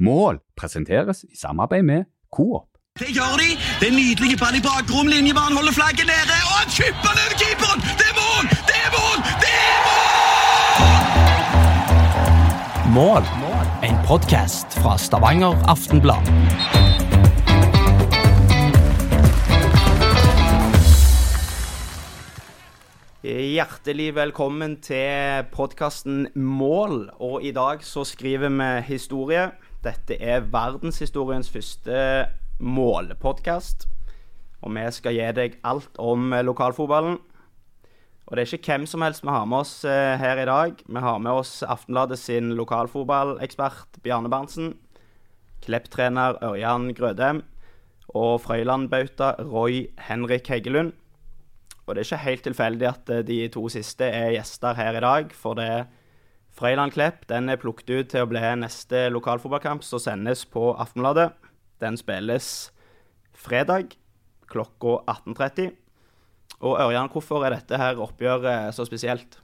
Mål presenteres i samarbeid med Coop. Det gjør de. Det er nydelig ball i bakrom. Linjebanen holder flagget nede. Og han chipper den over keeperen! Det er mål! Det er mål! Det er mål! Mål. En podkast fra Stavanger Aftenblad. Hjertelig velkommen til podkasten Mål. Og i dag så skriver vi historie. Dette er verdenshistoriens første målepodkast. Og vi skal gi deg alt om lokalfotballen. Og det er ikke hvem som helst vi har med oss eh, her i dag. Vi har med oss Aftenbladet sin lokalfotballekspert Bjarne Berntsen. Klepp-trener Ørjan Grødem. Og Frøyland-bauta Roy Henrik Heggelund. Og det er ikke helt tilfeldig at eh, de to siste er gjester her i dag, for det Frøyland Klepp den er plukket ut til å bli neste lokalfotballkamp som sendes på Aftenbladet. Den spilles fredag klokka 18.30. Og Ørjan, hvorfor er dette her oppgjøret så spesielt?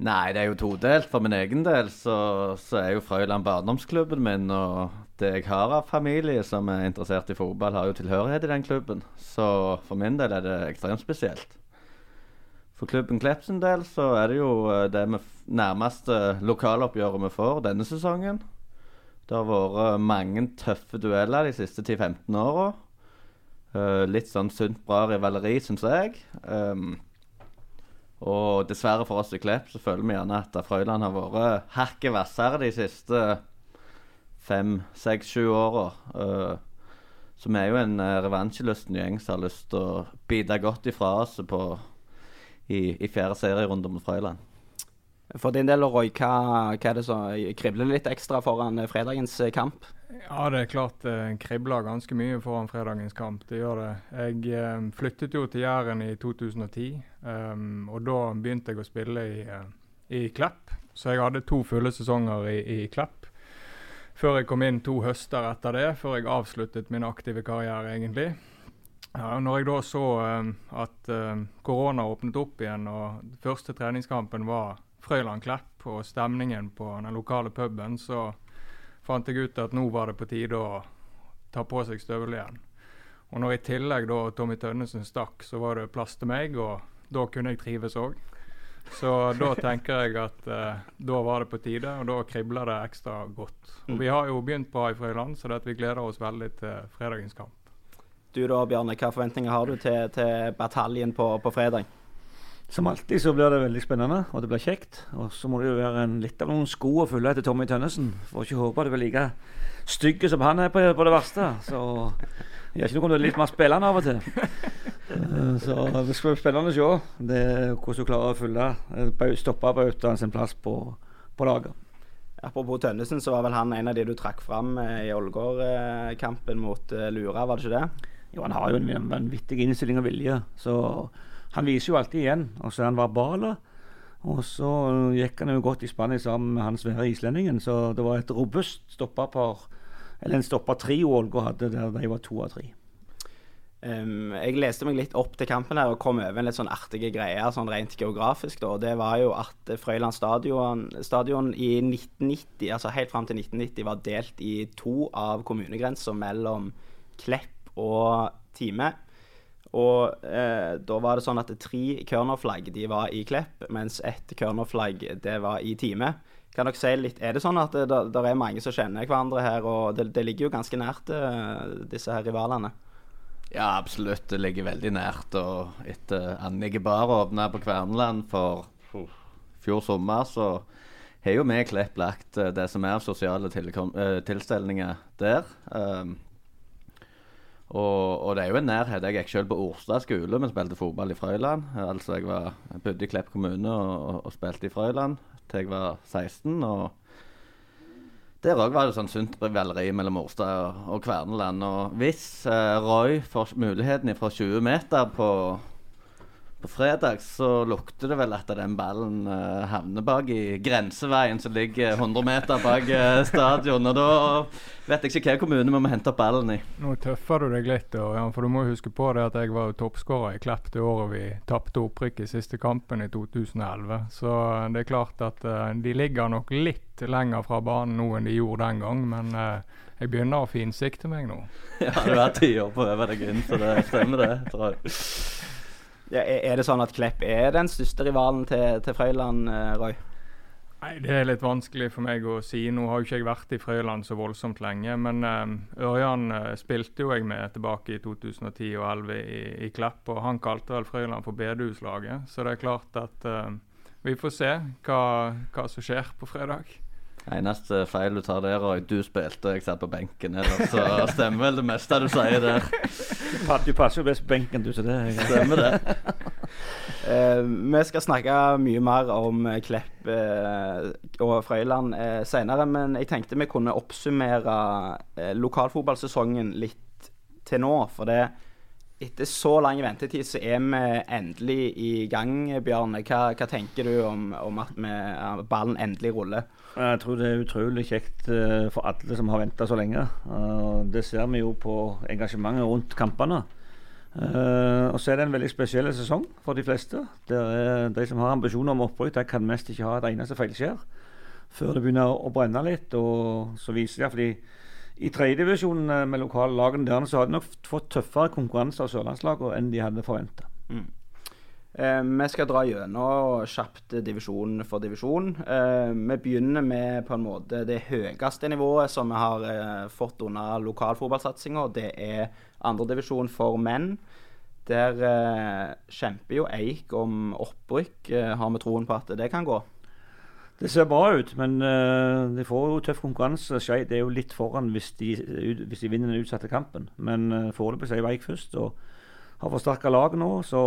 Nei, det er jo todelt. For min egen del så, så er jo Frøyland barndomsklubben min. Og det jeg har av familie som er interessert i fotball, har jo tilhørighet i den klubben. Så for min del er det ekstremt spesielt. For klubben Klepp sin del så er det jo det det nærmeste lokaloppgjøret vi får denne sesongen. Det har vært mange tøffe dueller de siste 10-15 åra. Uh, litt sånn sunt bra rivaleri, syns jeg. Um, og dessverre for oss i Klepp så føler vi gjerne at Frøyland har vært hakket hvassere de siste fem, seks, sju åra. Uh, så vi er jo en revansjelysten gjeng som har lyst til å bite godt ifra oss på, i, i fjerde serierunde mot Frøyland. For din del, Roy, hva, hva er det som kribler litt ekstra foran fredagens kamp? Ja, det er klart det eh, kribler ganske mye foran fredagens kamp. Det gjør det. Jeg eh, flyttet jo til Jæren i 2010, um, ehm, og da begynte jeg å spille i, i Klepp. Så jeg hadde to fulle sesonger i, i, Klepp. Før jeg kom inn to høster etter det, før jeg avsluttet min aktive karriere, egentlig. Ja, når jeg da så um, at um, korona åpnet opp igjen, og første treningskampen var Frøyland Klepp, og stemningen på den lokale puben, så fant jeg ut at nå var det på tide å ta på seg støvlene igjen. Og når i tillegg da Tommy Tønnesen stakk, så var det plass til meg, og da kunne jeg trives òg. Så da tenker jeg at eh, da var det på tide, og da kribler det ekstra godt. Og Vi har jo begynt bra i Frøyland, så vi gleder oss veldig til fredagens kamp. Du da, Bjarne, hva forventninger har du til, til bataljen på, på fredag? Som alltid så blir det veldig spennende, og det blir kjekt. Og så må det jo være en, litt av noen sko å fylle etter Tommy Tønnesen. Får ikke håpe du blir like stygg som han er på, på, det verste. Så jeg er ikke noe om du er litt mer spillende av og til. Eh, så det skal bli spennende å se det, hvordan du klarer å fylle eh, stoppe Bautaen sin plass på, på laget. Apropos Tønnesen, så var vel han en av de du trakk fram eh, i Ålgård-kampen mot Lura, var det ikke det? Jo, han har jo en vanvittig innstilling og vilje. så han viser jo alltid igjen. Og så er han verbal. Og så gikk han jo godt i spannet sammen med han svære islendingen, så det var et robust stopperpar, eller en stoppertrio Ålgård hadde der de var to av tre. Um, jeg leste meg litt opp til kampen her og kom over en litt sånn artige greier sånn rent geografisk. da, Det var jo at Frøyland stadion, stadion i 1990, altså helt fram til 1990, var delt i to av kommunegrenser mellom Klepp og Time. Og eh, da var det sånn at tre Körner-flagg de var i Klepp, mens ett Körner-flagg det var i Time. Kan dere si litt, Er det sånn at det, det er mange som kjenner hverandre her, og det, det ligger jo ganske nært uh, disse her rivalene? Ja, absolutt. Det ligger veldig nært. Og etter Annike Bar åpna på Kverneland for fjor sommer, så har jo vi Klepp lagt eh, det som er sosiale eh, tilstelninger der. Um, og, og, det er jo en nærhet. Jeg gikk selv på Orstad skole, men spilte fotball i Frøyland. Altså Jeg, var, jeg bodde i Klepp kommune og, og, spilte i Frøyland til jeg var 16. og Der òg var det sånn sunt rivaleri mellom Orstad og, og Kverneland. Og hvis eh, Roy får muligheten fra 20 meter på, på fredag så lukter det vel at den ballen uh, havner bak i grenseveien som ligger 100 meter bak uh, stadion. Og da vet jeg ikke hvilken kommune vi må hente opp ballen i. Nå tøffer du deg litt, Ørjan, for du må huske på det at jeg var toppskårer i Klepp det året vi tapte opprykk i siste kampen i 2011. Så det er klart at uh, de ligger nok litt lenger fra banen nå enn de gjorde den gang, men jeg begynner å finsikte meg nå. Ja, du har ti år på å øve deg inn, så det stemmer det. tror jeg. Ja, er, det sånn at Klepp er den største rivalen til, til Frøyland, eh, Roy? Nei, Det er litt vanskelig for meg å si. Nå har jo ikke jeg vært i Frøyland så voldsomt lenge. Men um, Ørjan uh, spilte jo jeg med tilbake i 2010 og 2011 i, i Klepp. Og han kalte vel Frøyland for bedehuslaget. Så det er klart at uh, vi får se hva, hva som skjer på fredag. Eneste feil du tar der, og du spilte, jeg satt på benken. Ellers så stemmer vel det meste du sier der. Du passer jo best på benken, du, så det Stemmer det. Eh, vi skal snakke mye mer om eh, Klepp eh, og Frøyland eh, senere, men jeg tenkte vi kunne oppsummere eh, lokalfotballsesongen litt til nå. For det etter så lang ventetid så er vi endelig i gang, Bjarne. Hva, hva tenker du om, om at vi, at ballen endelig ruller? Jeg tror det er utrolig kjekt eh, for alle som har venta så lenge. Det ser vi jo på engasjementet rundt kampene. Eh, og så er det en veldig spesiell sesong for de fleste. De som har ambisjoner om opprykk, de kan mest ikke ha et eneste feilskjær før det begynner å brenne litt. Og så viser det fordi i tredjedivisjon med lokale lagene der så har de nok fått tøffere konkurranse av sørlandslagene enn de hadde forventa. Eh, vi skal dra gjennom kjapt divisjon for divisjon. Eh, vi begynner med på en måte det høyeste nivået som vi har eh, fått under lokalfotballsatsinga. Det er andredivisjon for menn. Der eh, kjemper jo Eik om opprykk. Eh, har vi troen på at det kan gå? Det ser bra ut, men eh, de får jo tøff konkurranse. Skeid er jo litt foran hvis de, hvis de vinner den utsatte kampen. Men uh, foreløpig er Eik først og har forsterka laget nå. Så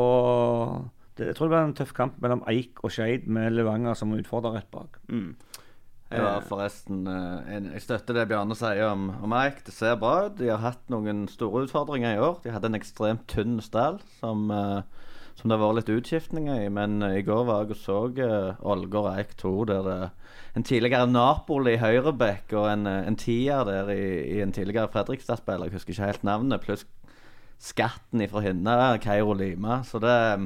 det, jeg tror det blir en tøff kamp mellom Eik og Skeid med Levanger som utfordrer rett bak. Mm. Det var forresten eh, en, Jeg støtter det Bjarne sier om, om Eik. Det ser bra ut. De har hatt noen store utfordringer i år. De hadde en ekstremt tynn stall som, eh, som det har vært litt utskiftninger i. Men eh, i går var jeg og så Ålgård Eik 2, der det en tidligere Napoli høyreback og en, eh, en tier der i, i en tidligere Fredrikstad-spiller, jeg husker ikke helt navnet, pluss skatten ifra henne, Keiro Lima. Så det eh,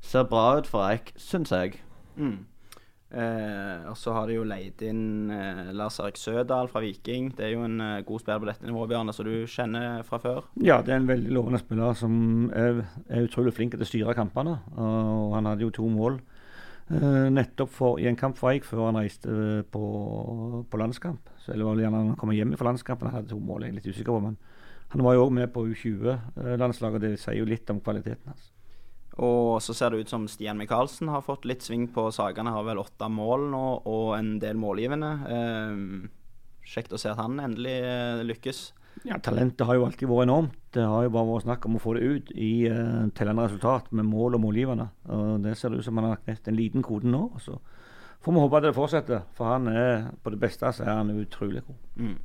ser bra ut for Eik, syns jeg. Mm. Eh, og så har de jo leid inn eh, Lars Erik Sødal fra Viking. Det er jo en eh, god spiller på dette nivået, Bjarne, som du kjenner fra før. Ja, det er en veldig lovende spiller som er, er utrolig flink til å styre kampene. Og han hadde jo to mål eh, nettopp for, i en kamp for Eik før han reiste eh, på, på landskamp. Så eller var det gjerne han kom hjem fra landskampen, han hadde to mål, jeg er litt usikker på. Men han var jo òg med på U20-landslaget, det sier jo litt om kvaliteten hans. Og så ser det ut som Stian Micaelsen har fått litt sving på sakene. Har vel åtte mål nå og en del målgivende. Eh, kjekt å se at han endelig eh, lykkes. Ja, Talentet har jo alltid vært enormt. Det har jo bare vært snakk om å få det ut i uh, tellende resultat med mål og målgivende. Og Det ser det ut som han har knekt en liten kode nå. Så får vi håpe at det fortsetter, for han er på det beste så er han utrolig god. Mm.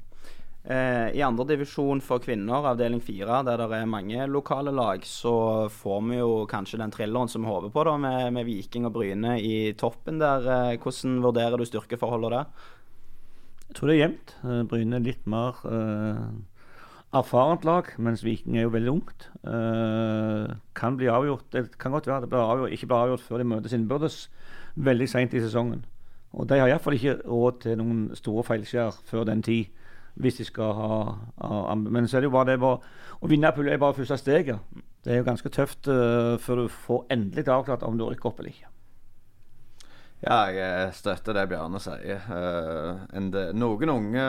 Eh, I andredivisjon for kvinner, avdeling fire, der det er mange lokale lag, så får vi jo kanskje den thrilleren som vi håper på, da, med, med Viking og Bryne i toppen der. Eh, hvordan vurderer du styrkeforholdet der? Jeg tror det er jevnt. Eh, Bryne er litt mer eh, erfarent lag, mens Viking er jo veldig ungt. Eh, kan bli avgjort Det kan godt være det blir avgjort, ikke blir avgjort før de møtes innbyrdes veldig seint i sesongen. Og de har iallfall ikke råd til noen store feilskjær før den tid, hvis de skal ha, ha Men så er det jo bare det bare, Å vinne pulje er bare første steget. Det er jo ganske tøft uh, før du får endelig avklart om du rykker opp eller ikke. Ja, jeg støtter det Bjarne sier. Uh, noen unge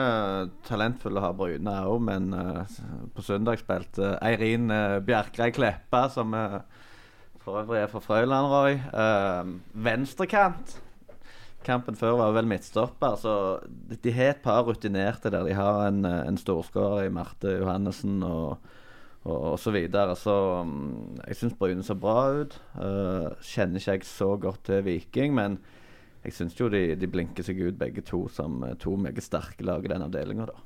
talentfulle har Bryne òg, men uh, på søndag spilte Eirin Bjerkreim Kleppa, som for øvrig er fra Frøyland, Roy. Venstrekant. Kampen før var vel midtstopper, så de, har et par rutinerte der. De har en, eh, en storskårer i Marte Johannessen og, og, og så videre. Så mm, jeg syns Bryne ser bra ut. Uh, kjenner ikke jeg så godt til Viking, men jeg syns jo de, de blinker seg ut begge to som eh, to meget sterke lag i den avdelinga, da.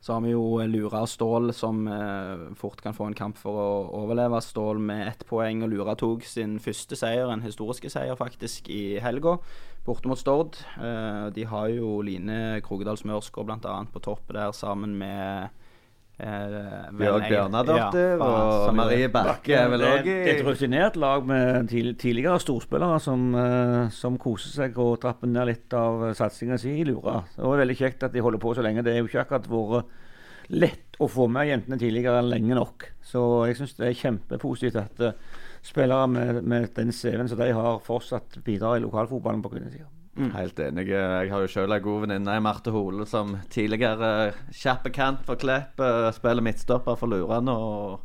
Så har vi jo Lura Stål, som eh, fort kan få en kamp for å overleve. Stål med ett poeng, og Lura tok sin første seier, en historiske seier faktisk, i helga. Borte mot Stord. Eh, de har jo Line Krogedal Smørsgaard bl.a. på topp der, sammen med Bjørg vel, Bjørnadottir ja, og Marie Bakke er vel det, òg er et rutinert lag med tidligere storspillere som, eh, som koser seg og trapper ned litt av satsinga si i Lura. Det var veldig kjekt at de holder på så lenge. Det er jo ikke akkurat vært lett å få med jentene tidligere lenge nok. Så jeg syns det er kjempepositivt at eh, spillere med, med den CV-en som de har, fortsatt bidrar i lokalfotballen på kvinnesida. Helt enig. Jeg har jo sjøl ei god venninne, i Marte Hole, som tidligere kjappe kant for Klepp. eh, Spiller midtstopper for Lurane. Og,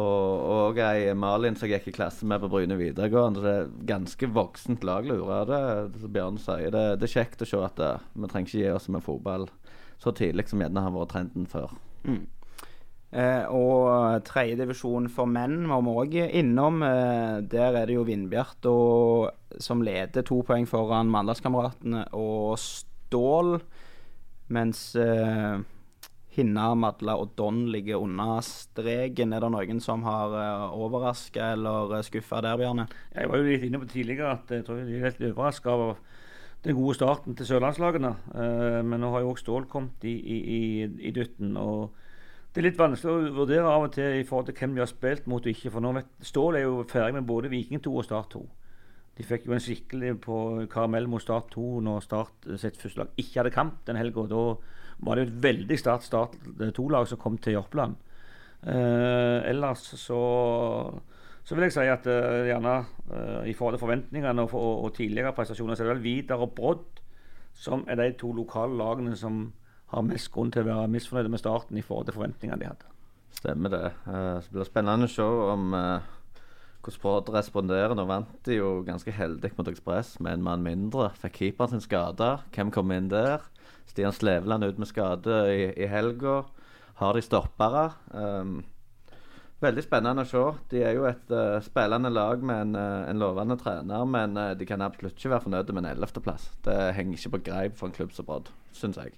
og, og ei Malin som jeg gikk i klasse med på Bryne videregående. Det er ganske voksent lag, Lura. Det, som Bjørn sier. Det, det er kjekt å se at det, vi trenger ikke gi oss med fotball så tidlig som gjerne har vært trenden før. Eh, og tredjedivisjon for menn var vi òg innom. Eh, der er det jo Vindbjart som leder to poeng foran Mandalskameratene og Stål. Mens eh, Hinna, Madla og Don ligger unna streken. Er det noen som har eh, overraska eller uh, skuffa der, Bjarne? Jeg var jo litt inne på tidligere at jeg tror jeg er helt overraska over den gode starten til sørlandslagene. Eh, men nå har jo òg Stål kommet i, i, i, i dytten. og Det er litt vanskelig å vurdere av og til i forhold til hvem de har spilt mot og ikke. For nå vet Stål er jo ferdig med både Viking 2 og Start 2. De fikk jo en skikkelig på karamell mot Start 2 når Start eh, sitt første lag ikke hadde kamp den helga. Da var det jo et veldig sterkt Start 2-lag som kom til Jørpeland. Eh, ellers så så vil jeg si at eh, gjerne eh, i forhold til forventningene og, og, og tidligere prestasjoner, så er det vel Vidar og Brodd som er de to lokale lagene som har mest grunn til å være misfornøyde med starten i forhold til forventningene de hadde. Stemmer det. Det blir spennende å se om eh, hvordan Brodd responderer. Nå vant de jo ganske heldig mot Ekspress med en mann mindre. Fikk keeperen sin skada. Hvem kom inn der? Stian Sleveland ut med skade i, i helga. Har de stoppere? Um, veldig spennende å se. De er jo et uh, spillende lag med en, uh, en lovende trener, men uh, de kan absolutt ikke være fornøyde med en ellevteplass. Det henger ikke på greip for en klubb som Brodd, syns jeg.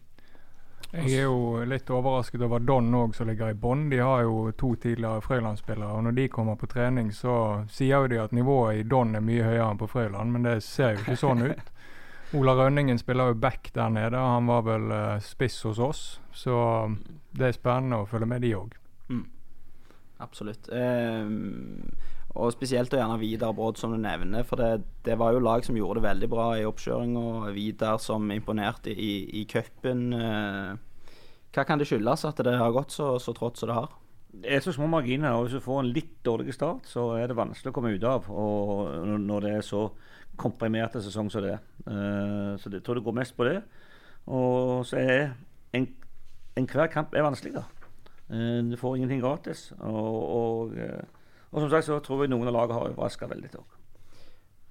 Jeg er jo litt overrasket over Don òg, som ligger i bånn. De har jo to tidligere Frøyland-spillere. og Når de kommer på trening, så sier jo de at nivået i Don er mye høyere enn på Frøyland, men det ser jo ikke sånn ut. Ola Rønningen spiller jo back der nede. Han var vel eh, spiss hos oss, så det er spennende å følge med de òg. Absolutt. Ehm, og spesielt og gjerne Vidar Brodd, som du nevner. For det, det var jo lag som gjorde det veldig bra i oppkjøring, og Vidar som imponerte i, i cupen. Eh, hva kan det skyldes at det har gått så, så trått som det har? Det er så små marginer, og hvis du får en litt dårlig start, så er det vanskelig å komme ut av. Og når- det er så komprimerte sesong som det er. Eh, så jeg tror det går mest på det. Og så er en, enhver kamp er vanskelig, da. Eh, du får ingenting gratis. Og, og, og som sagt så tror jeg noen av lagene har overraska veldig. Også.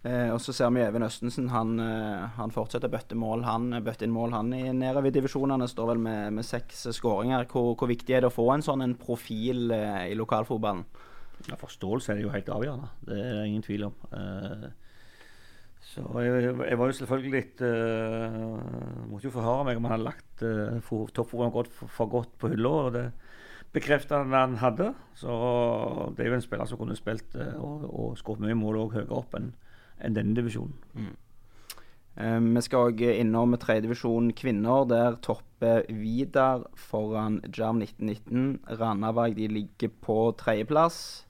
Eh, og så ser vi Even Østensen. Han, eh, han fortsetter å bøtte mål. Han eh, bøtte inn mål han i nedover divisjonene. Står vel med, med seks skåringer. Hvor, hvor viktig er det å få en sånn en profil eh, i lokalfotballen? Ja, Forståelse er det jo helt avgjørende. Det er det ingen tvil om. Eh, så jeg, jeg var jo selvfølgelig litt uh, Måtte jo forhøre meg om han hadde lagt uh, godt, for, for godt på hylla. Bekrefta han han hadde. Så det er jo en spiller som kunne spilt uh, og, og skåret mye mål og høyere opp enn en denne divisjonen. Eh, vi skal òg innom tredjedivisjon kvinner. Der topper Vidar foran Jam 1919. Randaberg ligger på tredjeplass.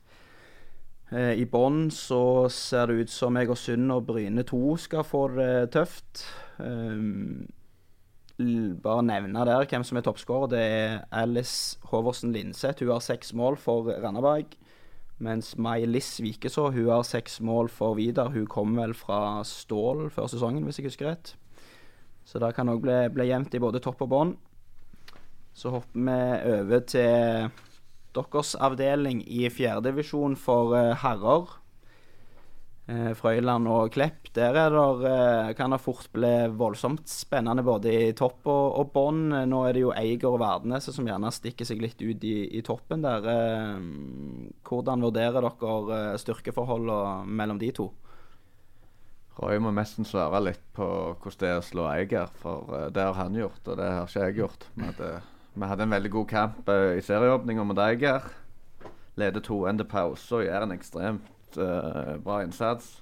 Eh, I bånn så ser det ut som Egersund og Bryne 2 skal få det tøft. Eh, bare nevne der hvem som er toppskårer. Det er Alice Hoversen Linseth. Hun har seks mål for Randaberg. Mens May-Liss Vikeså hun har seks mål for Vidar. Hun kom vel fra Stål før sesongen, hvis jeg husker rett. Så det kan òg bli, bli jevnt i både topp og bånn. Så hopper vi over til deres avdeling i fjerdedivisjon for eh, herrer. Eh, Frøyland og Klepp. Der er der, eh, kan det fort bli voldsomt spennende både i topp og, og bånn. Nå er det jo Eiger og Verdnes som gjerne stikker seg litt ut i, i toppen der. Eh, hvordan vurderer dere styrkeforholdene mellom de to? Roy må nesten svare litt på hvordan det er å slå Eiger, for det har han gjort, og det har ikke jeg gjort. Vi hadde Vi hadde en veldig god kamp i serieåpninga mot Eiger. Leder 2-1 til pause og gjør en ekstremt eh, bra innsats.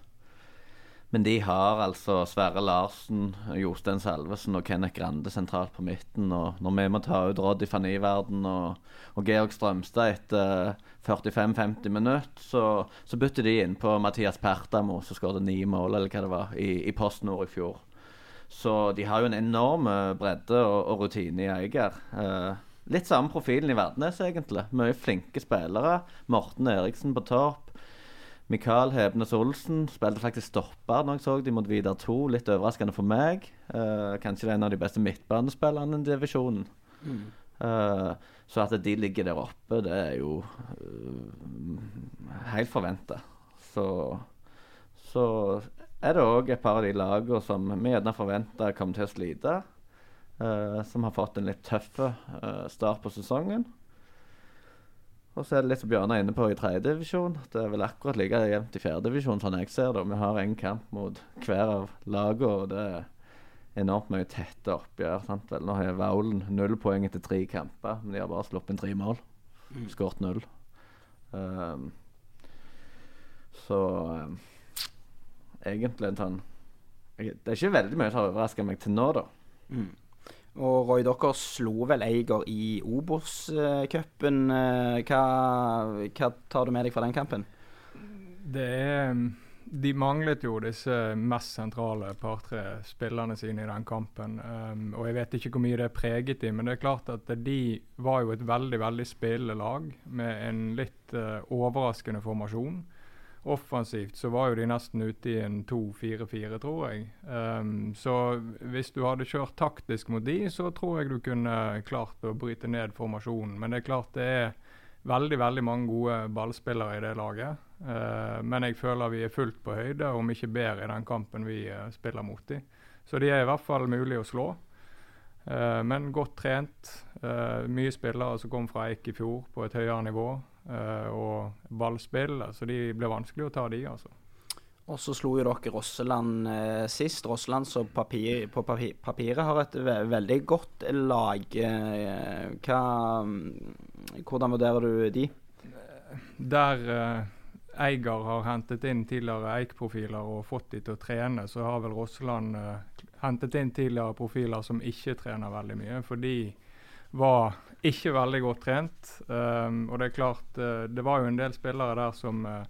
Men de har altså Sverre Larsen, Jostein Salvesen og Kenneth Grande sentralt på midten. Og når vi må ta ut Roddy van Iverden og, og Georg Strømstad etter 45-50 minutter, så, så bytter de inn på Mathias Pertamo, som skåret ni mål eller hva det var, i, i Post Nord i fjor. Så de har jo en enorm eh, bredde og, og rutine i Eiger. Eh, litt samme profilen i Verdnes, egentlig. Mye flinke spillere. Morten Eriksen på topp. Mikael Hebnes Olsen spilte faktisk stopper når jeg så de mot Vidar 2. Litt overraskende for meg. Uh, kanskje det er en av de beste midtbanespillerne i divisjonen. Mm. Uh, så at de ligger der oppe, det er jo uh, helt forventa. Så, så er det òg et par av de lagene som vi gjerne forventa kommer til å slite. som har fått en litt tøff start på sesongen. Og så er det litt som Bjørnar er inne på i tredjedivisjon. Det er vel akkurat like jevnt i fjerdedivisjon, sånn jeg ser det. Vi har én kamp mot hver av lagene, og det er enormt mye tette oppgjør. sant vel? Nå har Vaulen null poeng etter tre kamper, men de har bare sluppet inn tre mål. Mm. Skåret null. Um, så um, egentlig en sånn Det er ikke veldig mye som har overraska meg til nå, da. Mm. Og Roy, dere slo vel Eiger i Obos-cupen. Hva, hva, tar du med deg fra den kampen? Det er De manglet jo disse mest sentrale par-tre spillerne sine i den kampen. Um, og jeg vet ikke hvor mye det er preget de, men det er klart at de var jo et veldig, veldig spillende lag med en litt uh, overraskende formasjon offensivt så var jo de nesten ute i en 2-4-4, tror jeg. Um, så hvis du hadde kjørt taktisk mot de, så tror jeg du kunne klart å bryte ned formasjonen. Men det er klart det er veldig veldig mange gode ballspillere i det laget. Uh, men jeg føler vi er fullt på høyde, om ikke bedre, i den kampen vi uh, spiller mot de. Så de er i hvert fall mulig å slå. Uh, men godt trent. mye spillere som kom fra Eik i fjor på et høyere nivå. Eh, og ballspill. Så de ble vanskelig å ta, de, altså. Og så slo jo dere Rosseland eh, sist. Rosseland som papir, på papir, papiret har et ve veldig godt lag. Eh, hva, hvordan vurderer du de? Der eh, Eiger har hentet inn tidligere Eik-profiler og fått de til å trene, så har vel Rosseland eh, hentet inn tidligere profiler som ikke trener veldig mye. For de var ikke veldig godt trent. Um, og det er klart, uh, det var jo en del spillere der som uh,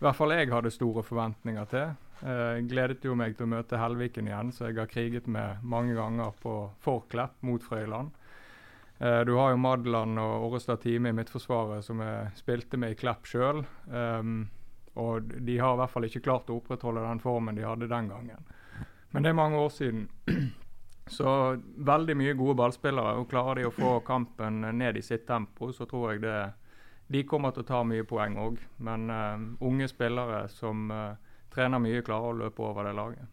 i hvert fall jeg hadde store forventninger til. Uh, gledet jo meg til å møte Helviken igjen, så jeg har kriget med mange ganger på Forklepp mot Frøyland. du har jo Madland og Orrestad Time i Midtforsvaret som jeg spilte med i Klepp sjøl. Um, og de har i hvert fall ikke klart å opprettholde den formen de hadde den gangen. Men det er mange år siden. Så veldig mye gode ballspillere. og Klarer de å få kampen ned i sitt tempo, så tror jeg det de kommer til å ta mye poeng òg. Men uh, unge spillere som uh, trener mye, klarer å løpe over det laget.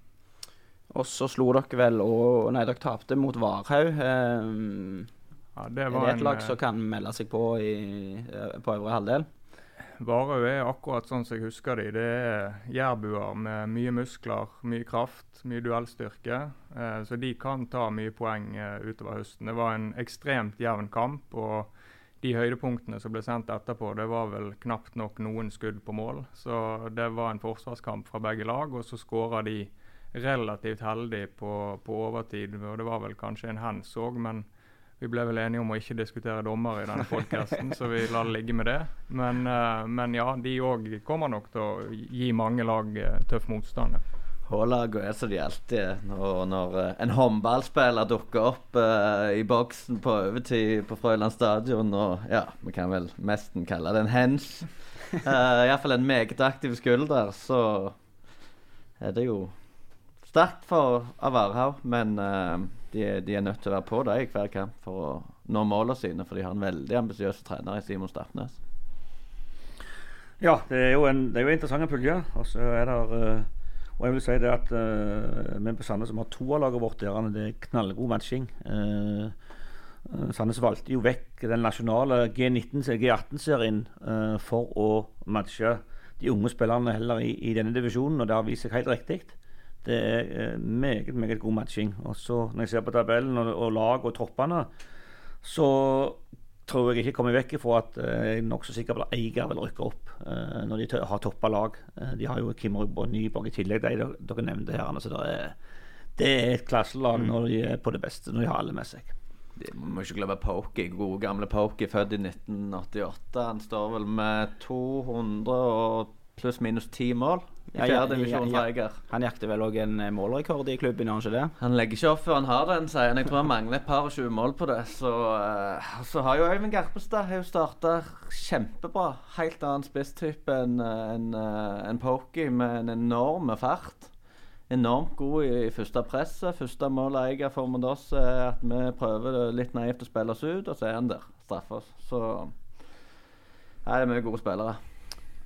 Og så slo dere vel og Nei, dere tapte mot Varhaug. Um, ja, det er det et lag som kan melde seg på i, på øvre halvdel? Varhaug er akkurat sånn som jeg husker de. Det er jærbuer med mye muskler, mye kraft, mye duellstyrke. Eh, så de kan ta mye poeng eh, utover høsten. Det var en ekstremt jevn kamp. og de høydepunktene som ble sendt etterpå, det var vel knapt nok noen skudd på mål. Så det var en forsvarskamp fra begge lag, og så skåra de relativt heldig på, på, overtid. og Det var vel kanskje en hands òg, men vi ble vel enige om å ikke diskutere dommer i denne podkasten, så vi lar det ligge med det. Men, uh, men ja, de òg kommer nok til å gi mange lag uh, tøff motstand. H-laget er som de alltid er. Når, når uh, en håndballspiller dukker opp i boksen på overtid på Frøyland stadion, og ja, vi kan vel nesten kalle det en hens, uh, iallfall en meget aktiv skulder, så er det jo sterkt for Avarhaug, men de, de, er nødt til å være på det i hver kamp for å nå målene sine, for de har en veldig ambisiøs trener i Simon Stapnes. Ja, det er jo en, det er jo interessante puljer. Og så er det uh, Og jeg vil si det at uh, vi på Sandnes som har to av laget vårt det er knallgod matching. Uh, Sandnes valgte jo vekk den nasjonale G18-serien for å matche de unge spillerne heller i, i denne divisjonen, og det har vist seg helt riktig. Det er eh, meget meget god matching. Og så Når jeg ser på tabellen og, og lag og troppene, så tror jeg ikke kommer vekk ifra at eh, jeg er nokså sikker på at Eiger vil rykke opp uh, når de har toppa lag. Uh, de har jo Kim Rubbe og Nyborg i tillegg, de dere, nevnte her. Så det er, det er et klasselag når de er på det beste, når de har alle med seg. De må ikke glemme Poki. Gode gamle Poki, født i 1988. Han står vel med 200 og pluss minus 10 mål i Ja, fjerde divisjon ja, ja. Han jakter vel òg en eh, målrekord i klubben, han ikke det? Han legger ikke opp før han har den, sier han. Jeg tror han mangler et par og 20 mål på det. Så, eh, så har jo Øyvind Garpestad har jo starta kjempebra. Helt annen spisstype enn en, en Pokey, med en enorm fart. Enormt god i, i første presset. Første målet Eiger får mot oss, er at vi prøver litt naivt å spille oss ut, og så er han der. Straffer oss. Så Nei, det er mye gode spillere.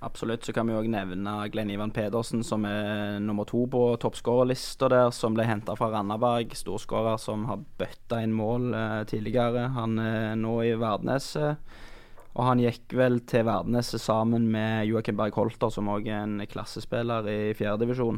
Absolutt. Så kan vi òg nevne Glenn Ivan Pedersen, som er nummer to på toppskårerlista der, som ble henta fra Randaberg. Storskårer som har bøtta inn mål eh, tidligere. Han er nå i Verdneset. Og han gikk vel til Verdneset sammen med Joakim Berg Holter, som òg er en klassespiller i fjerdedivisjon.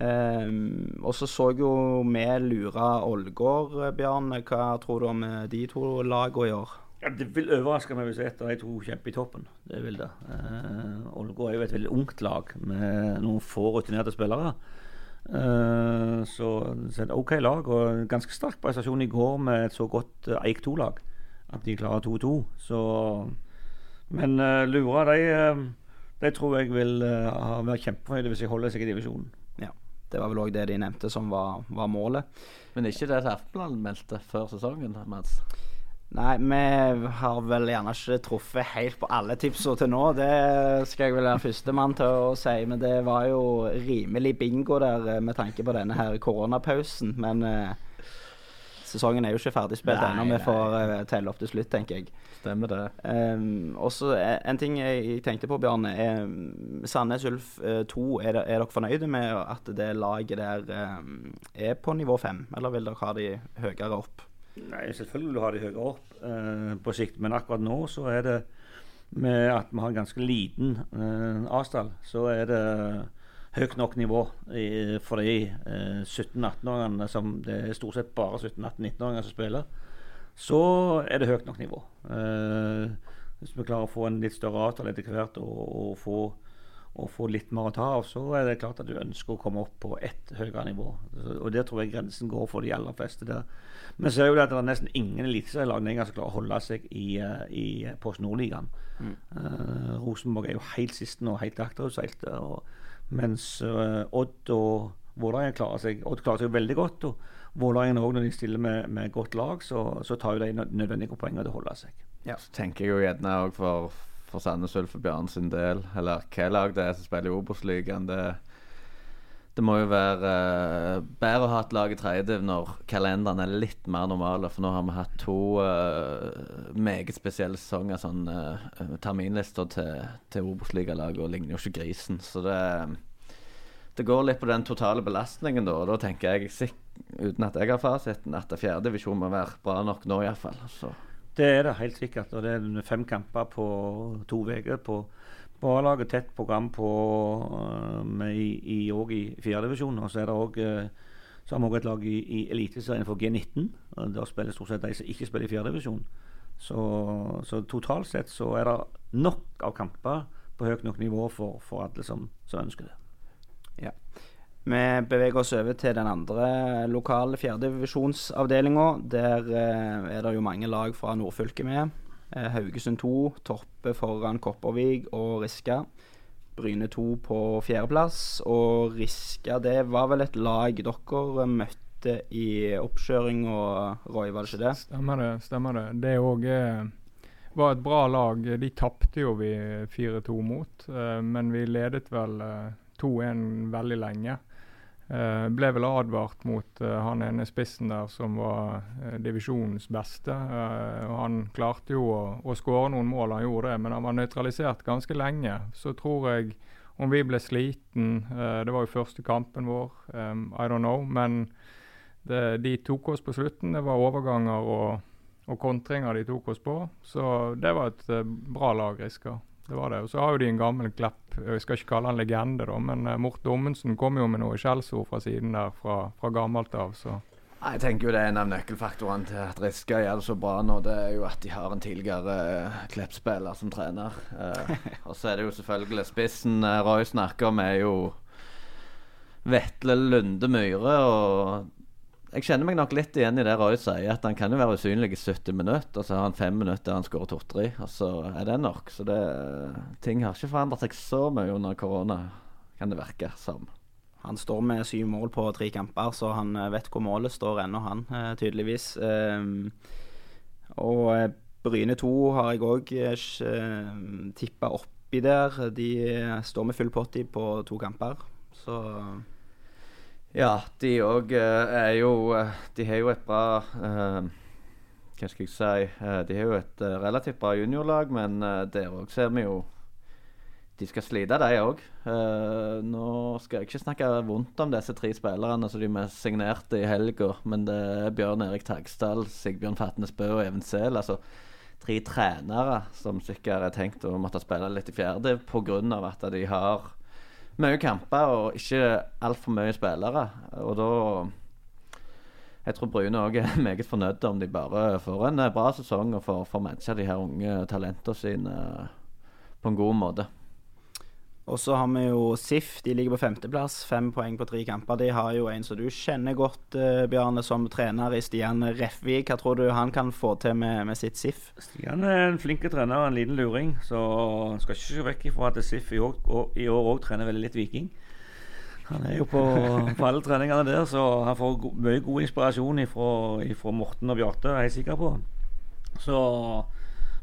Um, og så så jo vi lura Ålgård, Bjarne. Hva tror du om eh, de to lagene i år? Ja, det vil overraske meg hvis et av de to kjemper i toppen. Det vil det. Eh, Ålgård er jo et veldig ungt lag med noen få rutinerte spillere. Eh, så, så er et OK lag, og en ganske sterk prestasjon i går med et så godt uh, Eik 2-lag. At de klarer 2-2. Så Men eh, Lura, de, eh, de tror jeg vil eh, ha vært kjempefornøyde hvis de holder seg i divisjonen. Ja, Det var vel òg det de nevnte som var, var målet. Men ikke det Aftenbladet meldte før sesongen, Mads. Nei, vi har vel gjerne ikke truffet helt på alle tipsene til nå. Det skal jeg vel være førstemann til å si. Men det var jo rimelig bingo der eh, med tanke på denne her koronapausen. Men uh, sesongen er jo ikke ferdig spilt Nei, ennå. Vi får uh, telle opp til slutt, tenker jeg. Stemmer det. Um, også eh, en ting jeg tenkte på, Bjarne. er, um, Sandnes Ulf 2, er, det- er dere fornøyde med at det laget der um, er på nivå 5? Eller vil dere ha de høyere opp? Nei, selvfølgelig vil du ha de høyere opp eh, på sikt, men akkurat nå så er det med at vi har en ganske liten eh, avstand, så er det høyt nok nivå i, for de eh, 17-18-åringene som det er stort sett bare 17-18-19-åringer som spiller. Så er det høyt nok nivå. Eh, hvis vi klarer å få en litt større avtale etter hvert og, og, få, og få litt mer å ta av, så er det klart at du ønsker å komme opp på ett høyere nivå. Og Der tror jeg grensen går for de aller fleste. der. Vi ser jo det at det er nesten ingen eliteserielag som klarer å holde seg i, eh, i Post Nordligaen. Mm. Uh, Rosenborg er jo helt sist nå, helt akterutseilt. Mens uh, Odd og Vålerenga klarer seg Odd klarer seg veldig godt. og Vålerenga òg, når de stiller med, med godt lag, så, så tar jo de nødvendige poengene til å holde seg. Så tenker jeg jo gjerne òg for, for Sandnes Ulf og Bjørn sin del, eller hva lag det er som spiller i Obos-ligaen, det, det må jo være uh, bedre å ha et lag i tredje når kalenderen er litt mer normale. For nå har vi hatt to uh, meget spesielle sesonger. Sånn uh, terminlister til, til Obos-ligalaget og ligner jo ikke grisen. Så det det går litt på den totale belastningen, da. Og da tenker jeg, uten at jeg har fasiten, at fjerdedivisjon må være bra nok nå, iallfall. Så Det er det helt sikkert. og Det er fem kamper på to uker på A-laget. Tett program på med i, og i fjerdedivisjon. Og så er det også, uh, så har vi òg et lag i, i Eliteserien for G19. og Der spiller stort sett de som ikke spiller i fjerdedivisjon. Så, så totalt sett så er det nok av kamper på høyt nok nivå for, for alle som, som ønsker det. Ja. Vi beveger oss over til den andre lokale fjerdedivisjonsavdelinga. Der eh, er det jo mange lag fra nordfylket med. Eh, Haugesund 2 topper foran Kopervik og Riska. Bryne 2 på fjerdeplass. Og Riska det var vel et lag dere møtte i oppkjøring og Roy, var det ikke det? Stemmer det. stemmer Det Det òg var et bra lag. De tapte jo vi 4-2 mot, eh, men vi ledet vel eh, 2-1 veldig lenge. Eh, ble vel advart mot eh, han ene spissen der som var eh, divisjonens beste. Og han klarte jo å, å skåre noen mål, han gjorde det, men han var nøytralisert ganske lenge. Så tror jeg om vi ble sliten Det var jo første kampen vår, I don't know. Men det, de tok oss på slutten. Det var overganger og, og kontringer de tok oss på. Så det var et bra lag, Riska. Det var det. Og så har jo de en gammel Klepp, jeg skal ikke kalle han legende, da, men uh, Mort Dommensen kom jo med noe skjellsord fra siden der fra, fra gammelt av. Så Jeg tenker jo det er en av nøkkelfaktorene til at Riska gjør det så bra nå. Det er jo at de har en tidligere uh, Klepp-spiller som trener. Uh, og så er det jo selvfølgelig spissen uh, Roy snakker om, er jo Vetle Lunde Myhre. Og jeg kjenner meg nok litt igjen i det Roy sier, at han kan jo være usynlig i 70 minutter, og så har han fem minutter der han skårer to-tre, og så er det nok. Så det, ting har ikke forandret seg så mye under korona, kan det virke som. Han står med syv mål på tre kamper, så han eh, vet hvor målet står ennå, han, eh, tydeligvis. Um, og eh, Bryne 2 har jeg òg tippa oppi der. De står med full potty på to kamper, så Ja, de òg er jo De har jo et bra uh, Hva skal jeg si? de har jo et relativt bra juniorlag, men der òg ser vi jo de skal slite, de òg. Eh, nå skal jeg ikke snakke vondt om disse tre spillerne som de mest signerte i helga, men det er Bjørn Erik Tagsdal, Sigbjørn Fatnes Bø og Even Sehl. Altså tre trenere som sikkert er tenkt å måtte spille litt i fjerde pga. at de har mye kamper og ikke altfor mye spillere. Og da jeg tror Bryne òg er meget fornøyd om de bare får en bra sesong og får, får matcha de her unge talentene sine på en god måte. Og så har vi jo SIF. De ligger på femteplass. Fem poeng på tre kamper. De har jo en som du kjenner godt, uh, Bjarne, som trener i Stian Refvik. Hva tror du han kan få til med, med sitt SIF? Stian er en flink trener, en liten luring. Så skal ikke se vekk ifra at SIF i år òg trener veldig litt Viking. Han er jo på, på alle treningene der, så han får go mye god inspirasjon fra Morten og Bjarte, er jeg sikker på. Så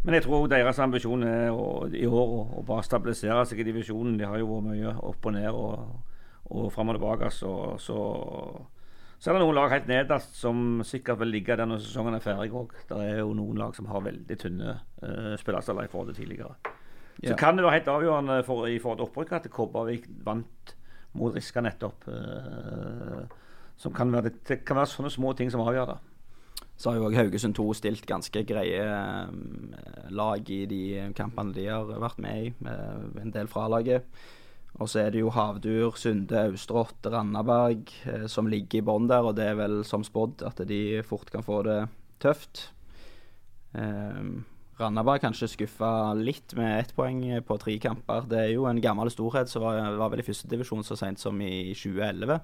men jeg tror deres ambisjon er å, i år å, bare stabilisere seg i divisjonen. De har jo vært mye opp og ned og, og fram og tilbake. Så, så, så, er det noen lag helt nederst som sikkert vil ligge der når sesongen er ferdig òg. Det er jo noen lag som har veldig tynne uh, spillerstaller i forhold til tidligere. Så ja. kan det være helt avgjørende for, i forhold til opprykket at Kobbervik vant mot Riska nettopp. Uh, som kan være, det kan være sånne små ting som avgjør det. Så har jo òg Haugesund 2 stilt ganske greie um, lag i de kampene de har vært med i, med en del fra laget. Og så er det jo Havdur, Sunde, Austrått, Randaberg eh, som ligger i bånn der, og det er vel som spådd at de fort kan få det tøft. Eh, Randaberg kanskje skuffa litt med ett poeng på tre kamper. Det er jo en gammel storhet som var, var vel i førstedivisjon så seint som i 2011.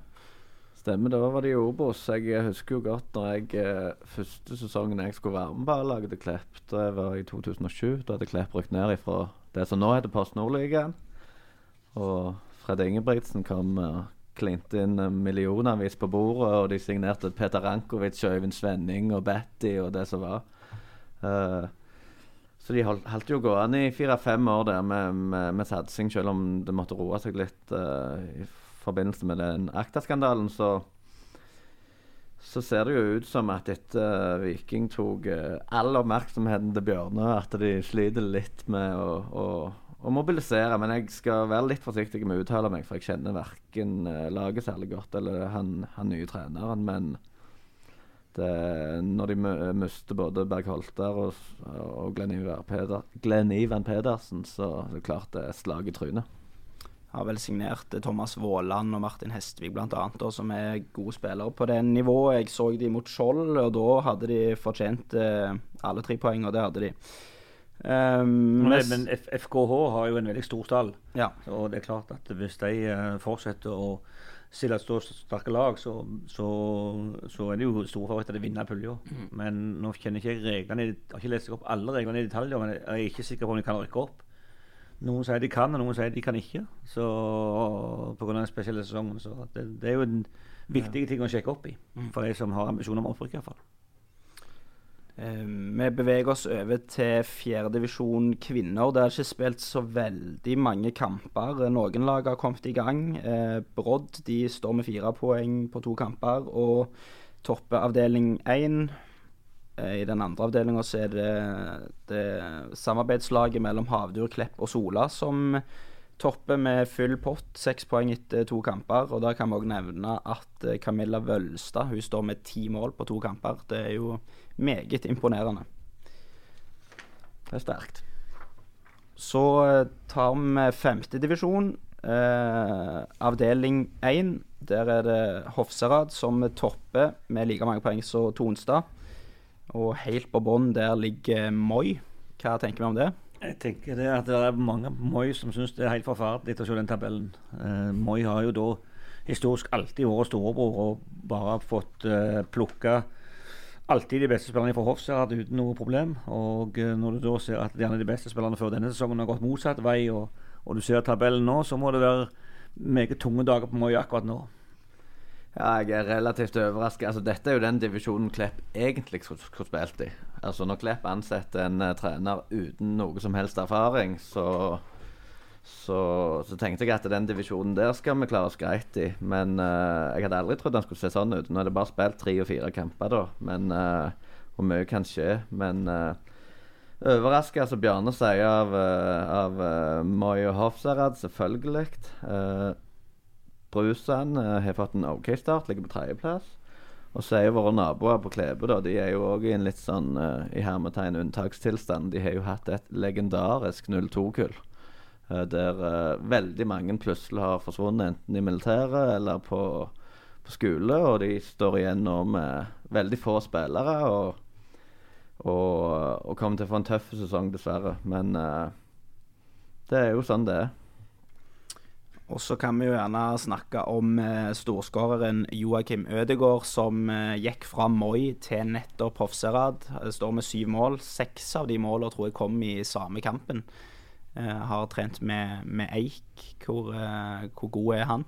Stemmer, da var det Obos. Jeg husker jo godt når jeg eh, første sesongen jeg skulle være med på A-laget Klepp, det var i 2007. Da hadde Klepp rykt ned ifra det som nå heter Post Nordligaen. Og Fred Ingebrigtsen kom og klinte inn millionavis på bordet, og de signerte Peter Rankovic, Øyvind Svenning og Betty og det som var. Uh, så de holdt, holdt jo gående i fire-fem år der med, med, med, satsing, selv om det måtte roe seg litt uh, forbindelse med den Akta-skandalen, så så ser det jo ut som at etter uh, Viking tok uh, all oppmerksomheten til Bjørnø, at de sliter litt med å, å, å, mobilisere. Men jeg skal være litt forsiktig med å uttale meg, for jeg kjenner verken uh, laget særlig godt eller han, han nye treneren. Men det, når de mister både Berg Holter og, og Glenn, Glenn Ivan Pedersen, så er det klart det er slag i trynet har vel signert Thomas Våland og Martin Hestvik bl.a., som er gode spillere på det nivået. Jeg så de mot Skjold, og da hadde de fortjent eh, alle tre poeng, og det hadde de. Um, men, men FKH har jo en veldig stor stall, ja. og det er klart at hvis de uh, fortsetter å stille et stort, sterke lag, så, så, så, er det jo store favoritter til å vinne pulja. Mm. Men nå kjenner ikke jeg reglene, jeg har ikke lest opp alle reglene i detaljer, men jeg er ikke sikker på om de kan rykke opp. Noen sier de kan, og noen sier de kan ikke. Så Pga. den spesielle sesongen. Så det, det, er jo en viktig ting å sjekke opp i mm. for de som har ambisjoner om opprykk. iallfall. Eh, vi beveger oss over til fjerdedivisjon kvinner. Det er ikke spilt så veldig mange kamper. Noen lag har kommet i gang. Eh, Brodd de står med fire poeng på to kamper. Og topper avdeling én I den andre avdelinga er det, det samarbeidslaget mellom Havdur, Klepp og Sola som topper med full pott, seks poeng etter to kamper. Og da kan vi òg nevne at eh, Camilla Vølstad hun står med ti mål på to kamper. Det er jo meget imponerende. Det er sterkt. Så eh, tar vi femtedivisjon, eh, avdeling én. Der er det Hofserad som topper med like mange poeng som Tonstad. Og helt på bånn der ligger Moi. Hva tenker vi om det? Jeg tenker det at det er mange Moi som syns det er helt forferdelig å se den tabellen. Eh, Moi har jo da historisk alltid vært storebror og bare fått eh, plukka alltid de beste spillerne fra Hofstad uten noe problem. Og eh, når du da ser at gjerne de beste spillerne før denne sesongen har gått motsatt vei, og, og du ser tabellen nå, så må det være meget tunge dager på Moi akkurat nå. Ja, jeg er relativt overrasket. Altså, dette er jo den divisjonen Klepp egentlig skulle, spilt i. Altså, når Klepp ansetter en uh, trener uten noe som helst erfaring, så, så, så, tenkte jeg at den divisjonen der skal vi klare oss greit i. Men uh, jeg hadde aldri trodd han skulle se sånn ut. Nå er det bare spilt tre og fire kamper, da. Men uh, Hvor mye kan skje. Men uh, overraska, altså Bjarne sier av, av Moi og Hofsarad, selvfølgelig. Uh, Brusan uh, har fått en OK start, ligger på tredjeplass. Og så er jo våre naboer på Klebe da, de er jo òg i en litt sånn uh, i hermetegn unntakstilstand. De har jo hatt et legendarisk 02-kull. Uh, der veldig mange plutselig har forsvunnet, enten i militæret eller på, på skole. Og de står igjen nå med veldig få spillere og, og, og kommer til å få en tøff sesong, dessverre. Men det er jo sånn det er. Og så kan vi jo gjerne snakke om eh, storskåreren Joakim Ødegaard, som eh, gikk fra Moi til nettopp Hofserad. Står med syv mål. Seks av de målene tror jeg kom i samme kampen. Eh, har trent med, med Eik. Hvor, hvor, god er han?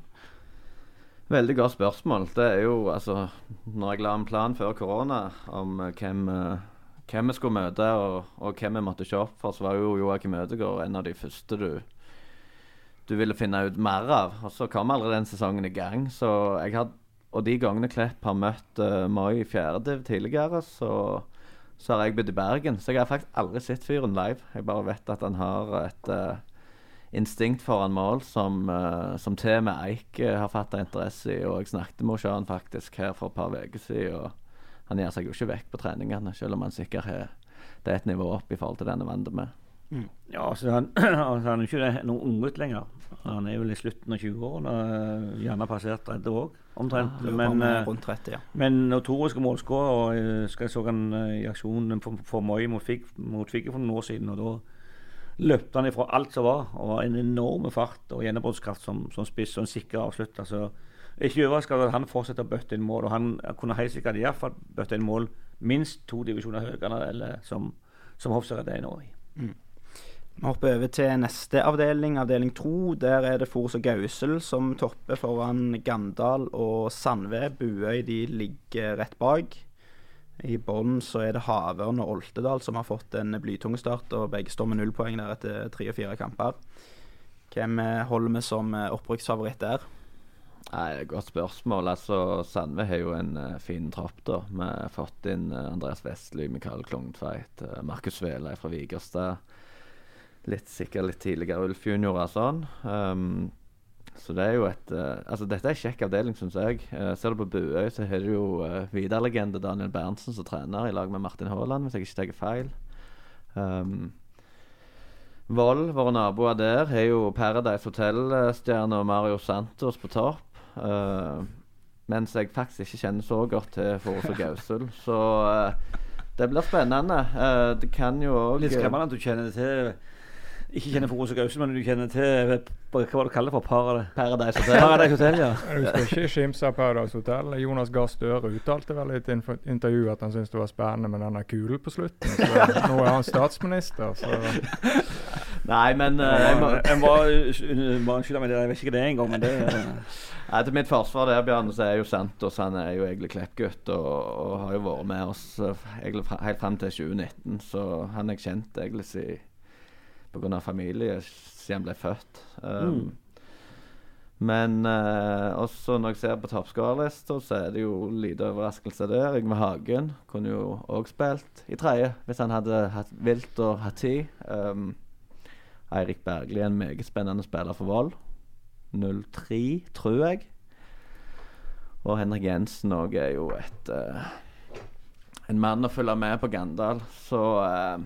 Veldig godt spørsmål. Det er jo altså Når jeg la en plan før korona om hvem, hvem vi skulle møte og, og hvem vi måtte se opp for, så var jo Joakim Ødegaard en av de første du du ville finne ut mer av. Og så kom aldri den sesongen i gang. Så jeg had, og de gangene Klepp har møtt uh, Moi i fjerde tidligere, så, så, har jeg bodd i Bergen. Så jeg har faktisk aldri sett fyren live. Jeg bare vet at han har et uh, instinkt foran mål som, uh, som til og med Eik uh, har fatta interesse i. Og jeg snakket med Oshan faktisk her for et par uker siden. Og han gir seg jo ikke vekk på treningene, selv om han sikkert har det er et nivå opp i forhold til det han er vant med. Mm. Ja, altså han, altså han er ikke noen unggutt lenger. Han er vel i slutten av 20-årene, gjerne passert 30 òg, omtrent. Ja, men, eh, rundt 30, ja. men notoriske målskårer. Jeg skal så han eh, i aksjonen for, for Moi mot Figge for noen år siden. og da løpte han ifra alt som var, og var en enorm fart og gjennombruddskraft som, som spiss og en sikker avslutt. Så er ikke overraska over at han fortsetter å bøtte inn mål. Og han kunne helt sikkert iallfall bøtte inn mål minst to divisjoner høyere eller som, som Hofsarød er nå i. Mm. Vi hopper over til neste avdeling, avdeling to. Der er det Fors og Gausel som topper foran Gandal og Sandve. Buøy de ligger rett bak. I bunnen så er det Havørn og Oltedal som har fått en blytung start, og begge står med null poeng der etter tre og fire kamper. Hvem holder vi som opprykksfavoritt der? Nei, Godt spørsmål. altså Sandve har jo en uh, fin tropp. da. Vi har fått inn uh, Andreas Vestly, Mikael Klungtveit, uh, Markus Velei fra Vigerstad litt, sikkert litt tidligere Ulf junior og sånn. Um, så det er jo et uh, Altså, dette er en kjekk avdeling, syns jeg. Uh, ser du på Buøy, så har du jo uh, Vidar-legende Daniel Berntsen som trener, i lag med Martin Haaland, hvis jeg ikke tar feil. Um, Vold, våre naboer der, har jo Paradise Hotel-stjerne Mario Santos på topp. Uh, mens jeg faktisk ikke kjenner så godt til Forus og Gausel. Så uh, det blir spennende. Uh, det kan jo òg Litt skremmende at du kjenner til ikke kjenner for Rose Gause, men du kjenner til hva var det kaller for Paradise, Paradise Hotel? Paradise Hotel ja. Du skal ikke skimse av Paradise Hotel. Jonas Gahr Støre uttalte vel i et intervju at han syntes det var spennende med denne kulen på slutten. Så nå er han statsminister, så Nei, men uh, Jeg må, unnskylde meg, jeg vet ikke det engang, men det Nei, Til mitt forsvar der, Bjørn, så er jo Santos han er jo egentlig Klepp-gutt og, og, har jo vært med oss uh, egentlig helt fram til 2019, så han er kjent egentlig siden pga. familie siden han ble født. Um, mm. Men uh, også når jeg ser på toppskårerlista, så er det jo lite overraskelse der. Yngve Hagen kunne jo òg spilt i tredje hvis han hadde hatt vilt og hatt tid. Um, Eirik Bergli er en meget spennende spiller for Vold. 0-3, tror jeg. Og Henrik Jensen òg er jo et uh, en mann å følge med på Gandal. Så uh,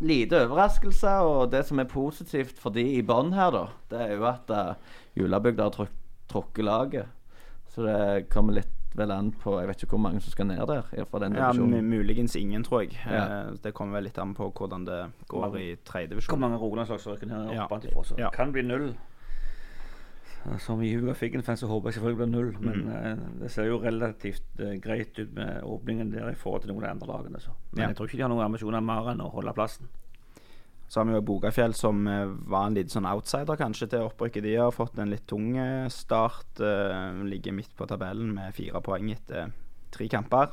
lite overraskelse, og det som er positivt for de i bånn her, da, det er jo at uh, Julabygda har truk trukket laget. Så det kommer litt vel an på Jeg vet ikke hvor mange som skal ned der. Fra den Ja, muligens ingen, tror jeg. Ja. Eh, Det kommer vel litt an på hvordan det går i Hvor tredjedivisjon. mange Rogalandslag som rykker ned Ja. Så Ja. kan bli null. Som i Hugo Figgen-fan så håper jeg selvfølgelig blir null, men Mm. eh, det ser jo relativt eh, greit ut med åpningen der i forhold til noen av de andre lagene. Så. Men Ja. jeg tror ikke de har noen ambisjoner mer enn å holde plassen. Så har vi jo Bogafjell, som eh, var en liten sånn outsider kanskje til opprykket. De har fått en litt tung start. ligger midt på tabellen med fire poeng etter tre kamper.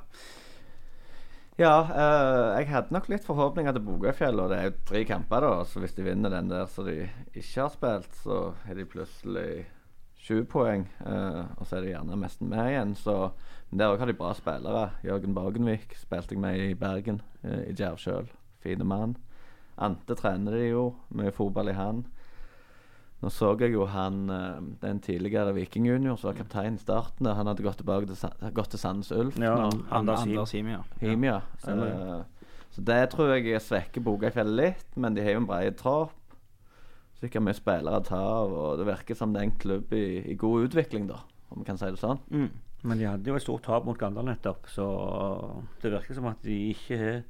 Ja, eh, jeg hadde nok litt forhåpninger til Bogøyfjell, og det er jo tre kamper, da. Så hvis de vinner den der som de ikke har spilt, så er de plutselig sju poeng. Uh, og så er det gjerne mest med igjen. Så men der òg har de bra spillere. Jørgen Borgenvik spilte jeg med i Bergen, uh, i Djerv sjøl. Fine mann. Ante trener de jo, mye fotball i han. Nå så jeg jo han eh, den tidligere Viking junior som var kaptein i starten. Han hadde gått tilbake til, gått til Sandnes Ulf. Ja. Anders Him. Anders Him, ja. Himia. stemmer. Eh, så det tror jeg svekker Bogøyfjellet litt, men de har jo en bred tropp. Sikkert mye spillere å ta av, og det virker som det er en klubb i, i god utvikling, da, om vi kan si det sånn. Mm. Men de hadde jo et stort tap mot Gandal nettopp, så det virker som at de ikke har,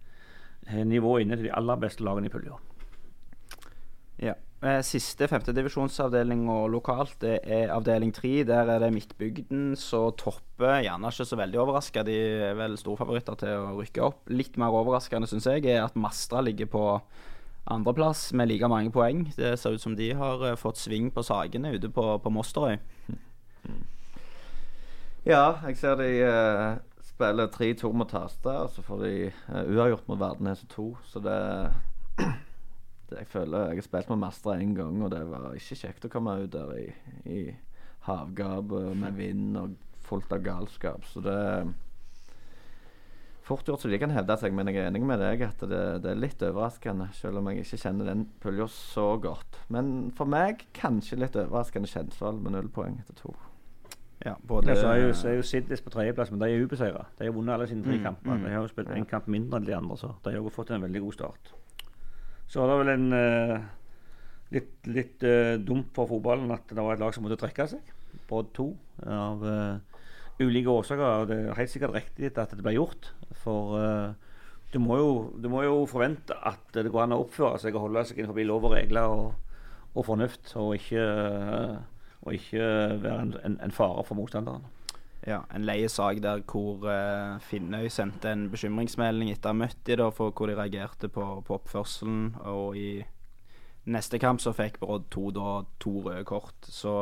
nivået inne til de aller beste lagene i pulja. Ja. Eh, Siste femtedivisjonsavdeling og lokalt, det er avdeling tre. Der er det Midtbygden som topper. Gjerne ikke så veldig overraska. De er vel storfavoritter til å rykke opp. Litt mer overraskende, syns jeg, er at Mastra ligger på andreplass med like mange poeng. Det ser ut som de har eh, fått sving på sakene ute på, på Mosterøy. Ja, jeg ser de uh, spiller 3-2 mot Tasta, og så får de eh, uavgjort mot Verdeneset 2. Så det, det Jeg føler jeg har spilt med Mastra én gang, og det var ikke kjekt å komme ut der i, i havgap med vind og fullt av galskap. Så det Fort gjort så de kan hevde seg, men jeg er enig med deg at det, det er litt overraskende, selv om jeg ikke kjenner den pulja så godt. Men for meg kanskje litt overraskende Kjensvoll med null poeng etter to. Ja, både Ja, så er jo, så er jo Siddis på tredjeplass, men de er ubeseira. De har vunnet alle sine tre Mm, kamper. mm. De har jo spilt én kamp mindre enn de andre, så de har jo fått en veldig god start. Så var det vel en uh, litt, litt uh, dumt for fotballen at det var et lag som måtte trekke seg. Brodd to av eh, ulike årsaker. og Det er helt sikkert riktig at det ble gjort. For uh, du, må jo, du må jo forvente at det går an å oppføre seg og holde seg innenfor lov og regler og, og fornuft, og ikke, uh, og ikke være en, en, en fare for motstanderen. Ja, en leie sak der hvor uh, Finnøy sendte en bekymringsmelding etter å ha møtt dem, for hvor de reagerte på, på oppførselen. Og i neste kamp så fikk Brodd to, to røde kort. Så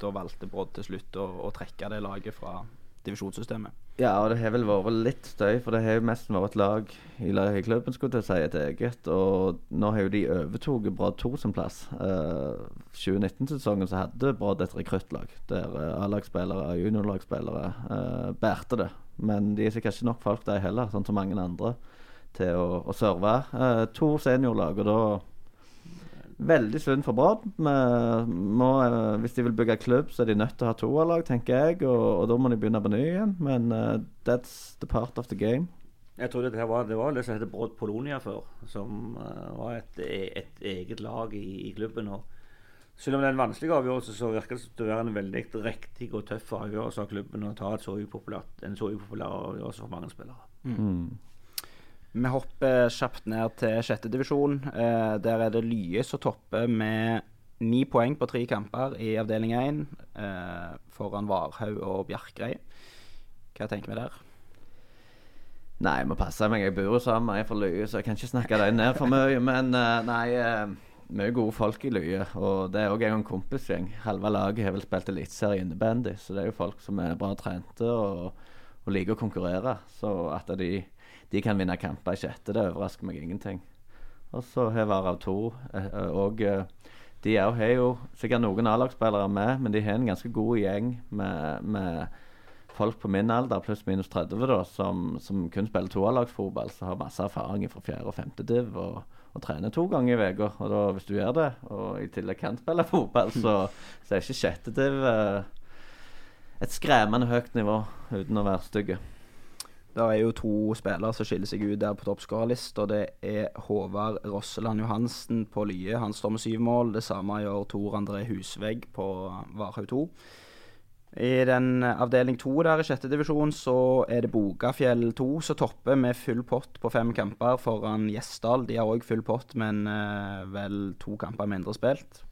da valgte Brodd til slutt å, å trekke det laget fra divisjonssystemet. Ja, og det har vel vært litt støy, for det har jo mest vært et lag i, klubben, skulle jeg si, et eget. Og nå har jo de overtatt bra 2 sin plass. Uh, 2019-sesongen så hadde Bra et rekruttlag der uh, A-lagsspillere juniorlagsspillere uh, bærte det. Men de er sikkert ikke nok folk, de heller, sånn som mange andre, til å, å serve. Uh, to seniorlag, og da Veldig synd for. Vi eh, Hvis de vil bygge klubb, så er de nødt til å ha toerlag, tenker jeg. Og, og da må de begynne på ny igjen. Men uh, that's the part of the game. Jeg tror det, her var, det var det som heter Brodd Polonia før, som uh, var et, e- et eget lag i, i klubben. Og selv om det er en vanskelig avgjørelse, så virker det til å være en veldig riktig og tøff avgjørelse av klubben å ta et så en så upopulær avgjørelse for mange spillere. Mm. Vi hopper kjapt ned til sjettedivisjon. Eh, der er det Lye som topper med ni poeng på tre kamper i avdeling én, eh, foran Varhaug og Bjerkreim. Hva tenker vi der? Nei, jeg må passe meg. Jeg bor jo sammen med ei fra Lye, så jeg kan ikke snakke dem ned for mye. Men eh, nei, eh, mye gode folk i Lye. Og det er òg en kompisgjeng. Halve laget har vel spilt eliteserie innebandy, så det er jo folk som er bra trente og, og liker å konkurrere. Så at de, de kan vinne kamper i sjette, det overrasker meg ingenting. Og så har Varav to og eh, De har jo sikkert noen A-lagsspillere med, men de har en ganske god gjeng med, med folk på min alder, pluss minus 30, da, som, som kun spiller toerlagsfotball, som har masse erfaring fra fjerde og femte div, og, og trener to ganger i uka. Og da, hvis du gjør det, og i tillegg kan spille fotball, så, så er ikke sjette div eh, et skremmende høyt nivå, uten å være stygge. Det er jo to spillere som skiller seg ut der på toppskårerlista. Det er Håvard Rosseland Johansen på Lye. Han står med syv mål. Det samme gjør Tor André Husvegg på Varhaug 2. I den eh, avdeling to der i sjette divisjon så er det Bogafjell 2 som topper med full pott på fem kamper foran Gjesdal. De har òg full pott, men eh, vel to kamper mindre spilt.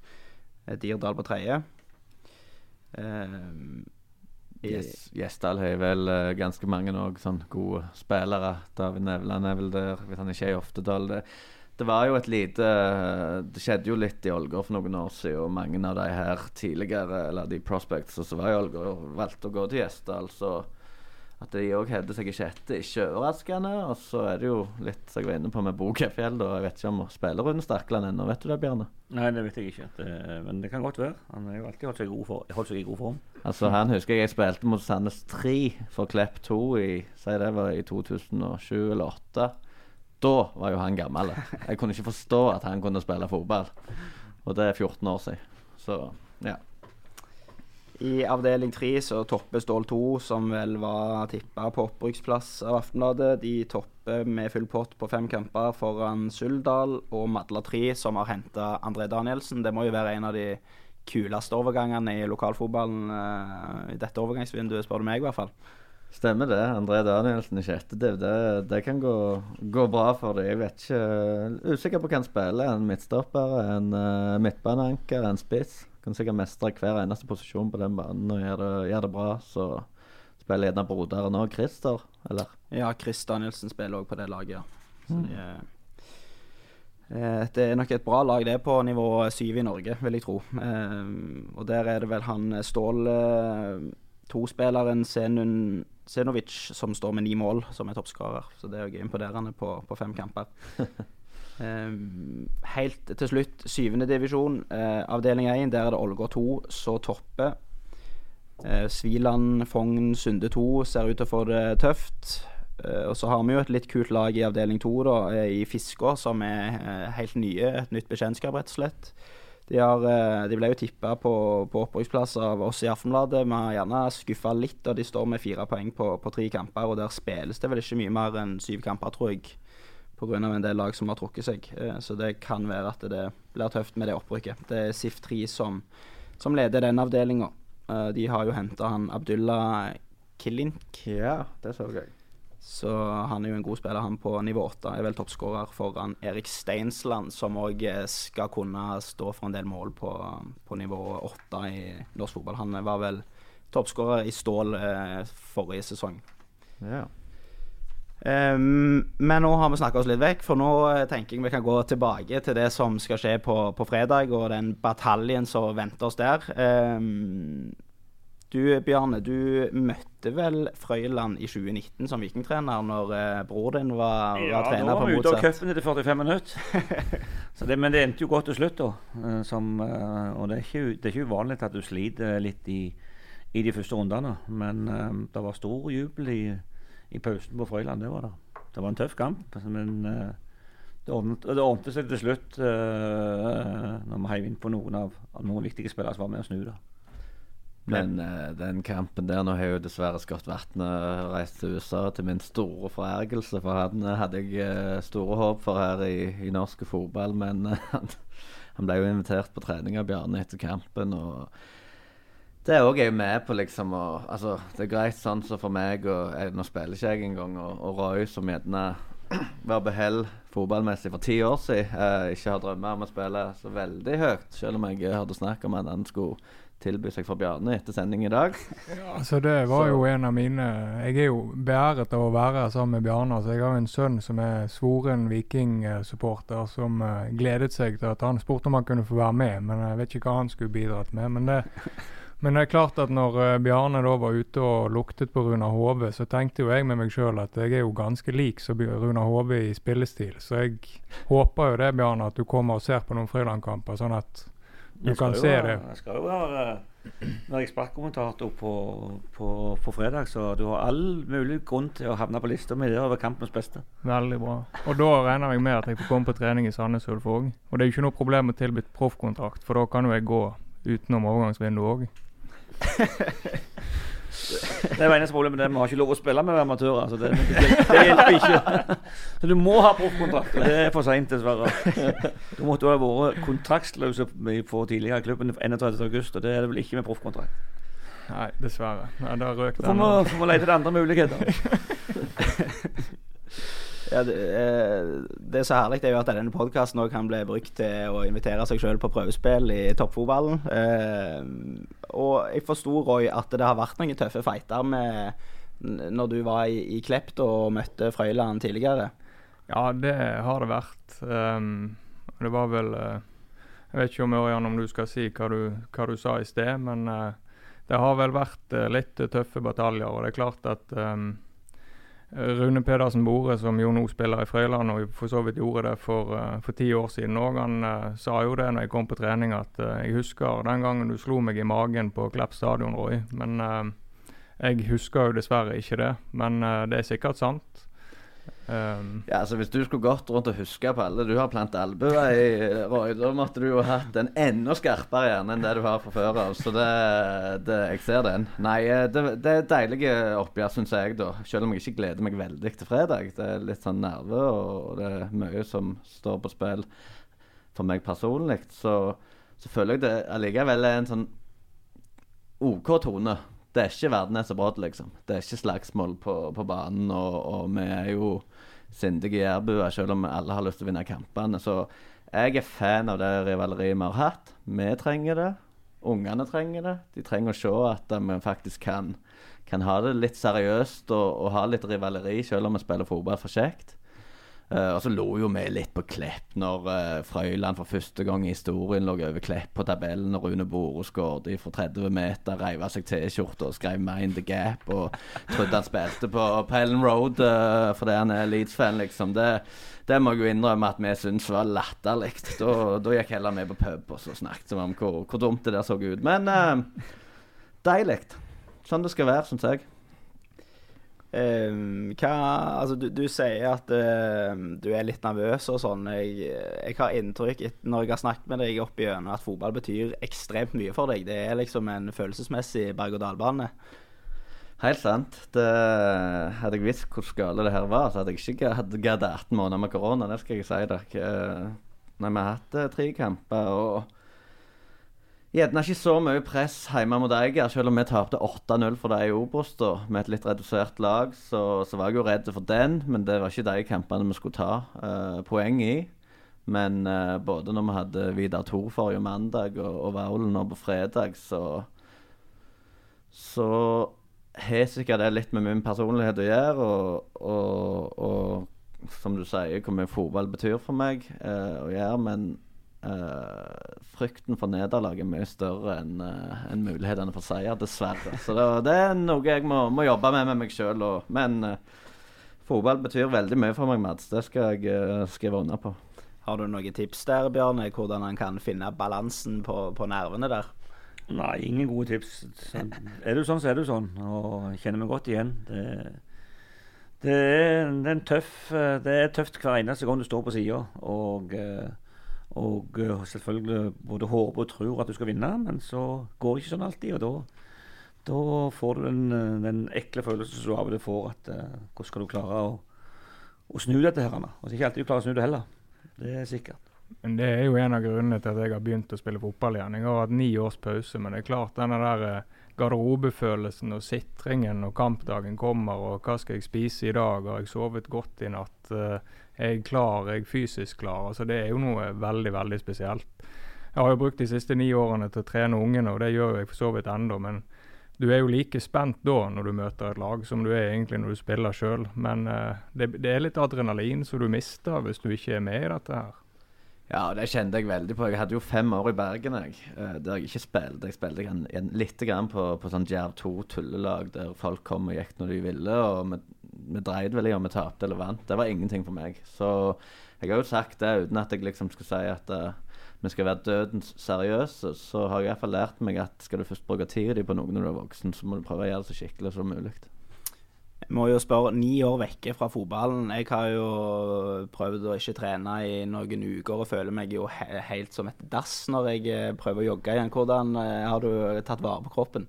Eh, Dirdal på tredje. Eh, Yes, Gjesdal har vel uh, ganske mange sånn gode spillere. David Nevland er vel der, hvis han ikke er i Oftedal. Det, det var jo et lite Det skjedde jo litt i Ålgård for noen år siden, og mange av de her tidligere, eller de prospects som var i Ålgård, valgte å gå til Gjesdal. Så at de òg hevder seg i sjette, ikke overraskende. Og så er det jo litt som jeg var inne på med Bokefjell. da. Jeg vet ikke om spillerrunden stakler Sterkland ennå, vet du det, Bjarne? Nei, det vet jeg ikke. Det, men det kan godt være. Han har jo alltid holdt seg, for, holdt seg i god form. Altså Han husker jeg jeg spilte mot Sandnes 3 for Klepp 2 i Si det var i 2007 eller 2008. Da var jo han gammel. Jeg kunne ikke forstå at han kunne spille fotball. Og det er 14 år siden. Så ja. I avdeling tre så topper Stål 2, som vel var tippa på opprykksplass av Aftenbladet. De topper med full pott på fem kamper foran Suldal og Madla 3, som har henta André Danielsen. Det må jo være en av de kuleste overgangene i lokalfotballen eh, i dette overgangsvinduet, spør du meg i hvert fall. Stemmer det. André Danielsen i sjette div. Det, det kan gå, gå bra for dem. Jeg vet ikke Usikker på hva spiller. En midtstopper, en uh, midtbaneanker, en spiss. Kan sikkert mestre hver eneste posisjon på den banen og gjøre det, gjør det bra. Så spiller gjerne broderen òg, Christer, eller? Ja, Chris Danielsen spiller òg på det laget, ja. Så de, eh, eh, det er nok et bra lag, det, er på nivå syv i Norge, vil jeg tro. Eh, og der er det vel han ståle Stål eh, tospilleren Senun Senovic som står med ni mål, som er toppskårer. Så det er jo imponerende på, på fem kamper. Eh, helt til slutt, syvende divisjon, eh, avdeling 1. Der er det Ålgård 2 så topper. Eh, Sviland, Fogn, Sunde 2 ser ut til å få det tøft. Og så har vi jo et litt kult lag i avdeling 2 da, i Fiskå, som er helt nye. Et nytt bekjentskap, rett og slett. De, har, de ble jo tippa på, på opprykksplass av oss i Aftenbladet. Vi har gjerne skuffa litt, og de står med fire poeng på, på tre kamper. Og der spilles det vel ikke mye mer enn syv kamper, tror jeg. Pga. en del lag som har trukket seg. Eh, Så det kan være at det blir tøft med det opprykket. Det er SIF 3 som, som leder den avdelinga. De har jo henta han Abdullah Kilink. Ja, det så jeg. Så han er jo en god spiller, han på nivå 8. Er vel toppskårer foran Erik Steinsland, som òg skal kunne stå for en del mål på, på nivå 8 i norsk fotball. Han var vel toppskårer i Stål eh, forrige sesong. Ja. Ehm, men nå har vi snakka oss litt vekk, for nå eh, tenker jeg vi kan gå tilbake til det som skal skje på, på fredag, og den bataljen som venter oss der. Um, du Bjarne, du møtte vel Frøyland i 2019 som vikingtrener når uh, bror din var, var Ja, da var vi ute av motsatt. cupen etter 45 minutter. Det, men det endte jo godt til slutt, da. Eh, Som, eh, og det er, ikke, det er ikke uvanlig at du sliter litt i, i de første rundene. Men um, det var stor jubel i, i pausen på Frøyland. Det var det. Det var en tøff kamp, men uh, det ordnet, seg til slutt uh, når vi heiv inn på noen av, noen viktige spillere som var med å snu det. Men uh, den kampen der Nå har jo dessverre Scott Vatne reist til USA til min store forergelse, for han hadde jeg store håp for her i, i norsk fotball. Men han, han ble jo invitert på trening av Bjarne etter kampen. og det òg er jo med på liksom å Altså, det er greit sånn som for meg, og jeg, nå spiller ikke jeg engang, og, og Roy som gjerne var på hell fotballmessig for ti år siden, eh, ikke har drømmer om å spille så veldig høyt, selv om jeg hadde snakk om at han skulle tilby seg for Bjarne etter sending i dag. Altså Det var Så- jo en av mine Jeg er jo beæret av å være sammen med Bjarne. Altså jeg har en sønn som er svoren Viking-supporter, som eh, gledet seg til at han spurte om han kunne få være med, men jeg vet ikke hva han skulle bidratt med. Men det, men det er klart at når eh, Bjarne da var ute og luktet på Runar Hove, så tenkte jo jeg med meg sjøl at jeg er jo ganske lik som Runar Hove i spillestil. Så jeg håper jo det, Bjarne, at du kommer og ser på noen Frøyland-kamper, sånn at du kan jo se det. Jeg skal jo være være ekspertkommentator på, på, på fredag, så du har all mulig grunn til å havne på lista mi. Det er over kampens beste. Veldig bra. Og da regner jeg med at jeg får komme på trening i Sandnes Ulf òg. Og det er jo ikke noe problem å tilby proffkontrakt, for da kan jo jeg gå utenom overgangsvinduet òg. Det er eneste problemet det er vi har ikke lov å spille med amatører. Så det, det, det hjelper ikke. Så du må ha proffkontrakt, det er for seint, dessverre. Du måtte jo ha vært kontraktsløs på tidligere i klubben 31.8, og det er det vel ikke med proffkontrakt. Nei, dessverre. Nei, da røk den. vi, får vi lete etter andre muligheter. Ja, det, eh, det er så herlig det er jo at denne podkasten kan bli brukt til å invitere seg sjøl på prøvespill i toppfotballen. Eh, og jeg forsto, Roy, at det har vært noen tøffe fighter med når du var i, i Klept og møtte Frøyland tidligere. Ja, det har det vært. Um, det var vel eh, Jeg vet ikke om Ørjan om du skal si hva du, hva du sa i sted, men uh, det har vel vært litt tøffe bataljer. Og det er klart at ehm, Rune Pedersen Bore, som jo nå spiller i Frøyland, og for så vidt gjorde det for, eh, for ti år siden òg, han uh, sa jo det når jeg kom på trening, at uh, jeg husker den gangen du slo meg i magen på Klepp stadion, Roy. Men uh, jeg husker jo dessverre ikke det. Men det er sikkert sant. Ehm, Ja, altså Hvis du skulle gått rundt og huske på alle du har plant albuer i, Roy, da måtte du jo hatt en enda skarpere hjerne enn det du har fra før av. Så det, det, jeg ser den. Nei, eh, det, det er deilige oppgjør, syns jeg, da. Selv om jeg ikke gleder meg veldig til fredag. Det er litt sånn nerve, og det er mye som står på spill for meg personlig. Så, så føler jeg det allikevel er en sånn OK tone. Det er ikke verden er så bra, liksom. Det er ikke slagsmål på, på banen, og, og vi er jo sindige jærbuer, selv om alle har lyst til å vinne kampene. Så jeg er fan av det rivaleriet vi har hatt. Vi trenger det. Ungene trenger det. De trenger å se at vi faktisk kan, kan ha det litt seriøst og, og ha litt rivaleri, selv om vi spiller fotball for kjekt. Eh, og så lå jo vi litt på Klepp når uh, Frøyland for første gang i historien lå over Klepp på tabellen og Rune Bore skåret fra 30 meter, reiv av seg T-skjorta og skrev 'Mind the Gap' og trodde han spilte på, Pellen Road uh, fordi han er Leeds-fan, liksom. Det, det må jeg jo innrømme at vi syntes var latterlig. Da, da gikk heller vi på pub og så snakket om hvor, hvor dumt det der så ut. Men uh, deilig. Sånn det skal være, syns jeg. Ehm, hva Altså, du, du sier at uh, du er litt nervøs og sånn. Jeg, jeg har inntrykk, når jeg har snakket med deg opp igjennom, at fotball betyr ekstremt mye for deg. Det er liksom en følelsesmessig berg-og-dal-bane. Helt sant. Det, hadde jeg visst hvor skala det her var, så hadde jeg ikke gadd 18 måneder med korona. Det skal jeg si dere. Eh, Nei, vi har hatt eh, tre kamper og Gjerne ikke så mye press hjemme mot Eiger, selv om vi tapte 8-0 for dem i Obos da, med et litt redusert lag. Så, så var jeg jo redd for den, men det var ikke de kampene vi skulle ta uh, poeng i. Men uh, både når vi hadde Vidar Thor forrige mandag og, og Vaulen nå på fredag, så så har sikkert det litt med min personlighet å gjøre, og, og, og som du sier, hvor mye fotball betyr for meg uh, å gjøre. Men eh, frykten for nederlag er mye større enn uh, en mulighetene for seier, dessverre. Så det, det er noe jeg må, må jobbe med med meg sjøl. Men uh, fotball betyr veldig mye for meg, Mads. Det skal jeg eh, skrive under på. Har du noen tips der, Bjørne, hvordan han kan finne balansen på, på nervene der? Nei, ingen gode tips. Så er du sånn, så er du sånn. Og kjenner meg godt igjen. Det, det, er, det, er en tøff, eh, det er tøft hver eneste gang du står på sida. Og, eh, og eh, selvfølgelig både håper og tror at du skal vinne, men så går det ikke sånn alltid. Og da, da får du den, eh, den ekle følelsen som du av og til får, at uh, hvordan skal du klare å, å snu dette her? Og det er ikke alltid du klarer å snu det heller. Det er sikkert. Men det er jo en av grunnene til at jeg har begynt å spille fotball igjen. Jeg har hatt ni års pause, men det er klart denne der garderobefølelsen og sitringen når kampdagen kommer, og hva skal jeg spise i dag, har jeg sovet godt i natt, eh, er jeg klar, er jeg fysisk klar? Altså Det er jo noe veldig, veldig spesielt. Jeg har jo brukt de siste ni årene til å trene ungene, og det gjør jeg for så vidt ennå, men du er jo like spent da når du møter et lag som du er egentlig når du spiller sjøl. Men uh, det, det er litt adrenalin som du mister hvis du ikke er med i dette her. Ja, det kjente jeg veldig på. Jeg hadde jo fem år i Bergen jeg, eh, der jeg ikke spilte. Jeg spilte en, en, litt grann på, på sånn Djerv 2-tullelag der folk kom og gikk når de ville. og Vi, vi dreide vel i om vi tapte eller vant. Det var ingenting for meg. Så jeg har jo sagt det uten at jeg liksom skal si at uh, vi skal være dødens seriøse. Så har jeg i hvert fall lært meg at skal du først bruke tida di på noe når du er voksen, så må du prøve å gjøre det så skikkelig som mulig. Må jo spørre, ni år vekke fra fotballen. Jeg har jo prøvd å ikke trene i noen uker og føler meg jo he helt som et dass når jeg eh, prøver å jogge igjen. Hvordan eh, har du tatt vare på kroppen?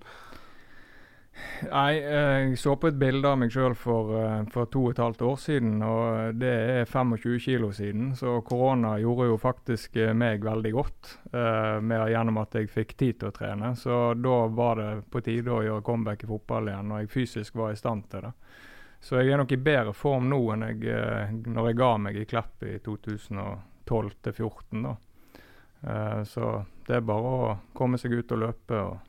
Nei, eh, jeg så på et bilde av meg sjøl for, eh, for to og et halvt år siden, og det er 25 kilo siden. Så korona gjorde jo faktisk eh, meg veldig godt eh, med, gjennom at jeg fikk tid til å trene. Så da var det på tide å gjøre comeback i fotball igjen, og jeg fysisk var i stand til det. Så jeg er nok i bedre form nå enn jeg, når jeg ga meg i Klepp i 2012-2014. da. Eh, så det er bare å komme seg ut og løpe og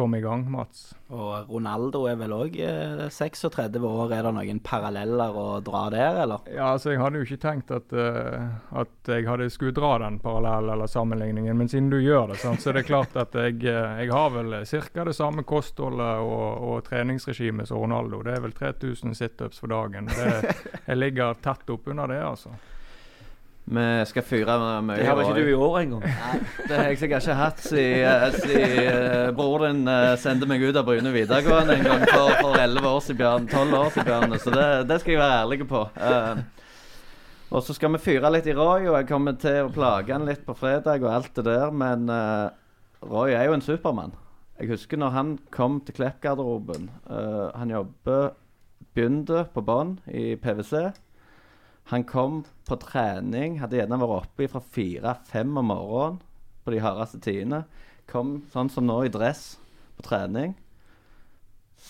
komme i gang, Mats. Og Ronaldo er vel òg 36 år. Er det noen paralleller å dra der, eller? Ja, altså Jeg hadde jo ikke tenkt at, uh, at jeg hadde skulle dra den parallellen eller sammenligningen, men siden du gjør det, sant, så er det klart at jeg, eh, jeg har vel ca. det samme kostholdet og, og treningsregimet som Ronaldo. Det er vel 3000 situps for dagen. Det, jeg ligger tett oppunder det, altså. Vi skal fyre mye Det har vel ikke du i år engang. Det har jeg sikkert ikke hatt siden si, uh, bror din uh, sendte meg ut av Bryne videregående en gang for, for 11 år siden, Bjørn. 12 år siden. Så det, det skal jeg være ærlig på. Uh, og så skal vi fyre litt i Roy, og jeg kommer til å plage han litt på fredag og alt det der, men eh, Roy er jo en supermann. Jeg husker når han kom til Klepp-garderoben. eh, han jobber Begynte på bånn i PwC. Han kom på trening, hadde gjerne vært oppe fra fire-fem om morgenen på de hardeste tidene. Kom sånn som nå i dress på trening.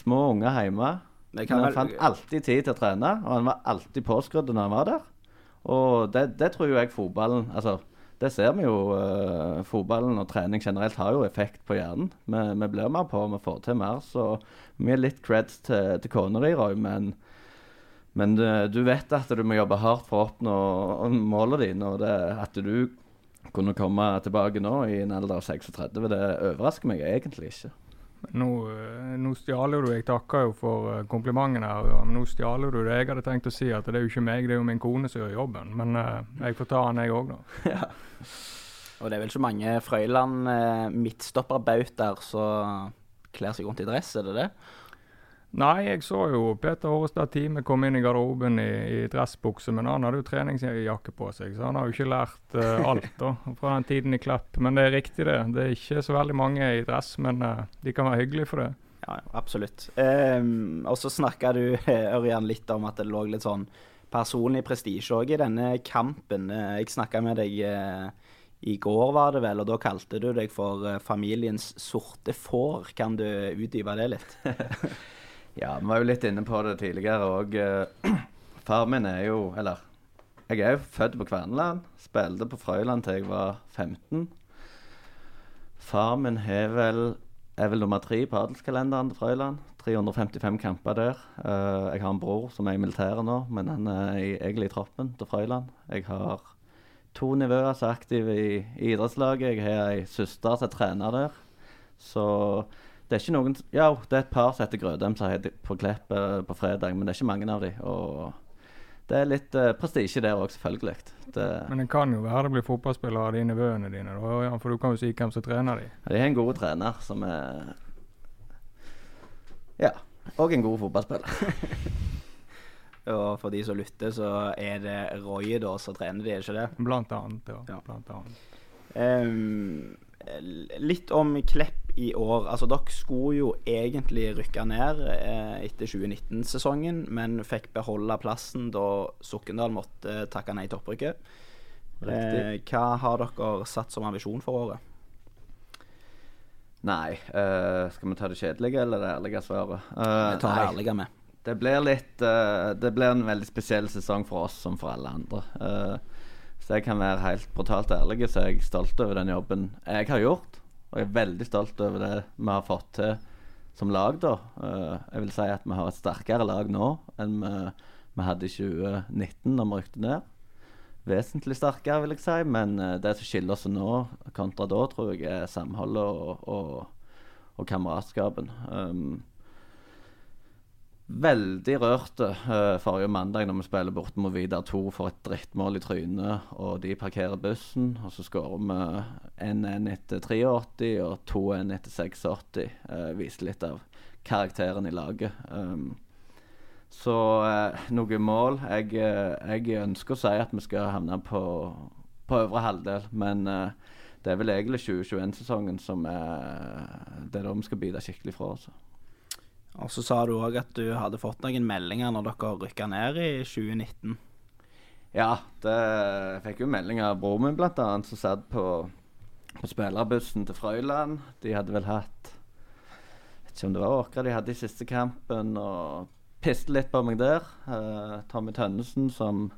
Små unger hjemme. Men han vel- fant alltid tid til å trene, og han var alltid påskrudd når han var der. Og det, det tror jo jeg fotballen Altså, det ser vi jo. Uh, fotballen og trening generelt har jo effekt på hjernen. Vi, vi blir mer på, vi får til mer. Så gir litt creds til, til kona di, Roy, men men du, du vet at du må jobbe hardt for å oppnå målene dine, og det, at du kunne komme tilbake nå i en alder av 36, det overrasker meg egentlig ikke. Nå, eh, nå stjal du Jeg takker jo for eh, komplimentene her, men nå stjal du det. Jeg hadde tenkt å si at det er jo ikke meg, det er jo min kone som gjør jobben. Men eh, jeg får ta den, jeg òg, da. Og det er vel ikke mange Frøyland eh, midtstopperbautaer som kler seg rundt i dress, er det det? Nei, jeg så jo Peter Hårestad Time komme inn i garderoben i, i dressbukse, men han hadde jo treningsjakke på seg, så han har jo ikke lært uh, alt da, fra den tiden i Klepp. Men det er riktig, det. Det er ikke så veldig mange i dress, men uh, de kan være hyggelige for det. Ja, absolutt. Um, og så snakka du, Ørjan, litt om at det lå litt sånn personlig prestisje òg i denne kampen. Eh, Jeg snakka med deg uh, i går, var det vel, og da kalte du deg for familiens sorte får. Kan du utdype det litt? Ja, vi var jo litt inne på det tidligere òg. Far min er jo Eller, jeg er jo født på Kverneland. Spilte på Frøyland til jeg var 15. Far min har vel, er vel nummer tre på adelskalenderen til Frøyland. 355 kamper der. Eh, jeg har en bror som er i militæret nå, men han er egentlig i troppen til Frøyland. Jeg har to nivåer som er aktive i, i idrettslaget. Jeg har ei søster som er trener der. Så det er ikke noen Ja, det er et par som heter Grødem som heter på Klepp eh, på fredag, men det er ikke mange av de. Og det er litt uh, prestisje der òg, selvfølgelig. Det, Men det kan jo være det blir fotballspillere av de nevøene dine, da, for du kan jo si hvem som trener de. de har en god trener som er Ja. Og en god fotballspiller. Og for de som lytter, så er det Roy da som trener de, er ikke det? Blant annet. Ja. Ja. Blant annet. Ehm, litt om Klepp i år. Altså, dere skulle jo egentlig rykke ned eh, etter 2019-sesongen, men fikk beholde plassen da Sokndal måtte takke nei til opprykket. Eh, Riktig. hva har dere satt som ambisjon for året? Nei, uh, skal vi ta det kjedelige eller det ærlige svaret? Uh, Vi tar det ærlige med. Det blir litt uh, Det blir en veldig spesiell sesong for oss som for alle andre. Eh, så jeg kan være helt brutalt ærlig, så er jeg stolt over den jobben jeg har gjort. Og jeg er veldig stolt over det vi har fått til som lag, da. Eh, jeg vil si at vi har et sterkere lag nå enn vi, vi hadde i 2019 da vi rykte ned. Vesentlig sterkere, vil jeg si, men eh, det som skiller oss nå kontra da, tror jeg er samholdet og, og, og kameratskapen. Um, veldig rørte uh, forrige mandag når vi spiller bort mot Vidar 2 for et drittmål i trynet, og de parkerer bussen, og så skårer vi 1-1 etter 83 og 2-1 etter 86. Uh, viser litt av karakteren i laget. Um, så uh, noe mål jeg, eh, jeg ønsker å si at vi skal havne på, på øvre halvdel, men eh, det er vel egentlig 2021-sesongen som er Det er da vi skal bite skikkelig fra oss. Og så sa du òg at du hadde fått noen meldinger når dere rykka ned i 2019. Ja, det fikk jo melding av broren min blant annet, som satt på, på spillerbussen til Frøyland. De hadde vel hatt Vet ikke om det var Åkra de hadde i siste kampen, og piste litt på meg der. Uh, Tommy Tønnesen, som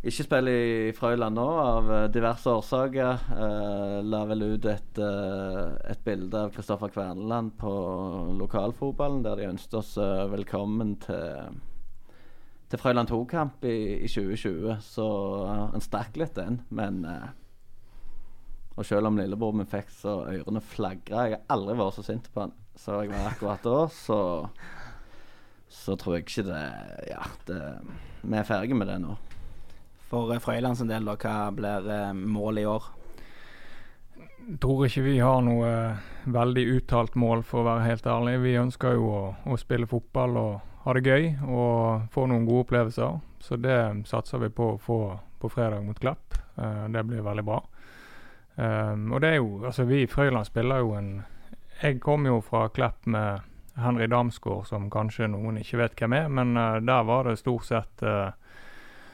ikke spiller i Frøyland nå av eh, diverse årsaker, eh, la vel ut et, eh, et bilde av Kristoffer Kverneland på lokalfotballen, der de ønsket oss eh, velkommen til til Frøyland 2-kamp i, i 2020, så han stakk litt den, men uh, Og selv om lillebror min fikk så ørene flagra Jeg har aldri vært så sint på han. Så jeg var akkurat da, så Så tror jeg ikke det Ja, det, vi er ferdige med det nå. For eh, Frøyland sin del, da, hva blir eh, målet i år? tror ikke vi har noe eh, veldig uttalt mål, for å være helt ærlig. Vi ønsker jo å, å spille fotball og ha det gøy og få noen gode opplevelser. Så det satser vi på å få på fredag mot Klepp. Det blir veldig bra. Um, og det er jo Altså, vi i Frøyland spiller jo en Jeg kom jo fra Klepp med Henry Damsgaard, som kanskje noen ikke vet hvem er, men uh, der var det stort sett eh,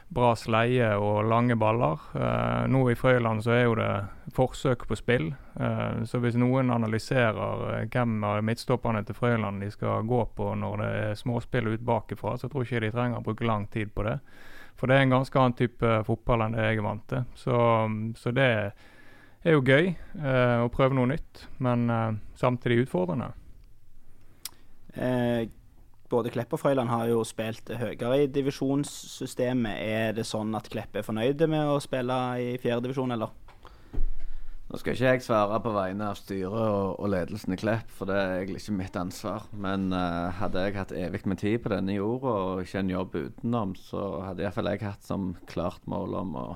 bra sleie og lange baller. Eh, nå i Frøyland så er jo det forsøk på spill. Eh, så hvis noen analyserer eh, hvem av midtstopperne til Frøyland de skal gå på når det er småspill ut bakifra, så tror ikke de trenger å bruke lang tid på det. For det er en ganske annen type fotball enn det jeg er vant til. Så, så det er jo gøy eh, å prøve noe nytt, men eh, samtidig utfordrende. Eh, både Klepp og Frøyland har jo spilt høyere i divisjonssystemet. Er det sånn at Klepp er fornøyde med å spille i fjerdedivisjon, eller? Nå skal ikke jeg svare på vegne av styret og, og ledelsen i Klepp, for det er egentlig ikke mitt ansvar. Men uh, hadde jeg hatt evig med tid på denne jorda og ikke en jobb utenom, så hadde iallfall jeg hatt som klart mål om å,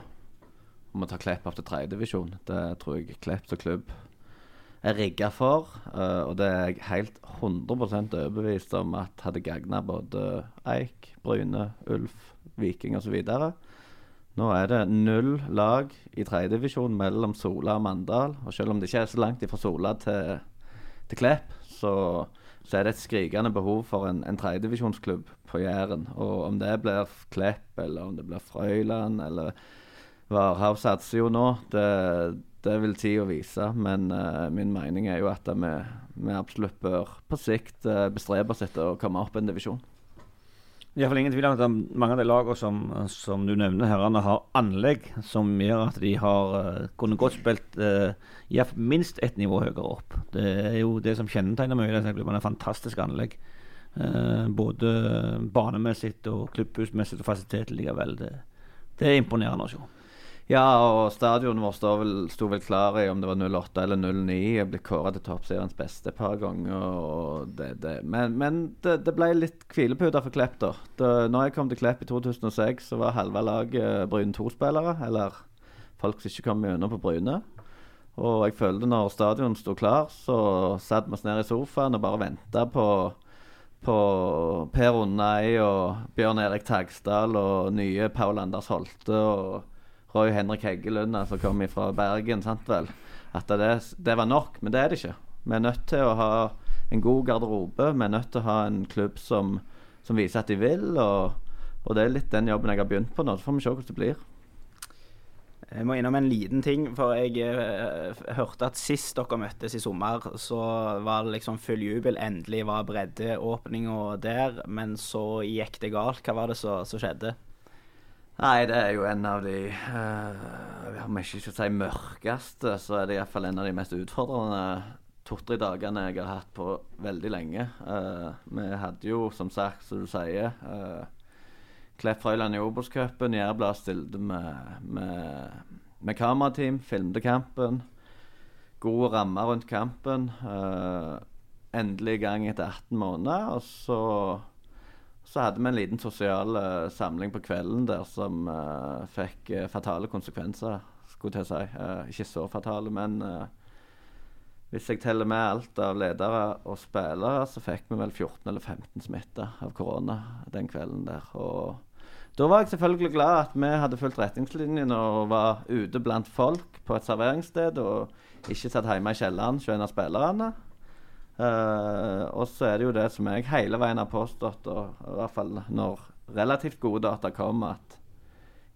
om å ta Klepp opp til tredjedivisjon. Det tror jeg Klepp som klubb er rigga for, uh, og det er jeg helt 100% overbevist om at hadde gagna både Eik, Bryne, Ulf, Viking osv. Nå er det null lag i tredjedivisjon mellom Sola og Mandal. Og selv om det ikke er så langt fra Sola til, til Klepp, så, så, er det et skrikende behov for en, en tredjedivisjonsklubb på Jæren. Og om det blir Klepp, eller om det blir Frøyland, eller Varhaug satser jo nå, det, det vil tida vise, men uh, min mening er jo at vi, vi absolutt bør på sikt uh, bestrebe oss etter å komme opp en divisjon. Det er ingen tvil om at mange av de lagene som, som du nevner, herrene, har anlegg som gjør at de har uh, kunne godt spilt uh, minst ett nivå høyere opp. Det er jo det som kjennetegner mye av disse klubbene. Fantastiske anlegg. Uh, både banemessig og klubbhusmessig og fasiliteter likevel. Det, det er imponerende å se. Ja, og stadionet vårt sto vel, vel klar i om det var 08 eller 09. Jeg ble kåra til toppseriens beste et par ganger. Det, det. Men, men det, det, ble litt hvilepute for Klepp, da. Det, når jeg kom til Klepp i 2006, så var halve laget Bryne 2-spillere. Eller folk som ikke kom gjennom på Bryne. Og jeg følte når stadion sto klar, så satt vi oss ned i sofaen og bare venta på på Per Undei og Bjørn Erik Tagsdal og nye Paul Anders Holte og Roy Henrik Heggelund, som kom fra Bergen, sant vel. At det, det, var nok, men det er det ikke. Vi er nødt til å ha en god garderobe. Vi er nødt til å ha en klubb som, som viser at de vil. Og, og, det er litt den jobben jeg har begynt på nå. Så får vi se hvordan det blir. Jeg må innom en liten ting, for jeg eh, hørte at sist dere møttes i sommer, så var det liksom full jubel. Endelig var breddeåpninga der, men så gikk det galt. Hva var det som skjedde? Nei, det er jo en av de uh, Om jeg ikke skal si mørkeste, så er det iallfall en av de mest utfordrende to-tre dagene jeg har hatt på veldig lenge. Uh, vi hadde jo, som sagt, som du sier uh, Klepp Frøyland i Obos-cupen. Jærblad stilte med, med, med kamerateam, filmte kampen. Gode rammer rundt kampen. Uh, endelig i gang etter 18 måneder. Og så så hadde vi en liten sosial uh, samling på kvelden der som uh, fikk uh, fatale konsekvenser, skulle jeg si. ikke så fatale, men hvis jeg teller med alt av ledere og spillere, så fikk vi vel 14 eller 15 smitta av korona den kvelden der. Og da var jeg selvfølgelig glad at vi hadde fulgt retningslinjene og var ute blant folk på et serveringssted og ikke satt hjemme i kjelleren hos en av spillerne. Eh, og så er det jo det som jeg hele veien har påstått, og i hvert fall når relativt gode data kom, at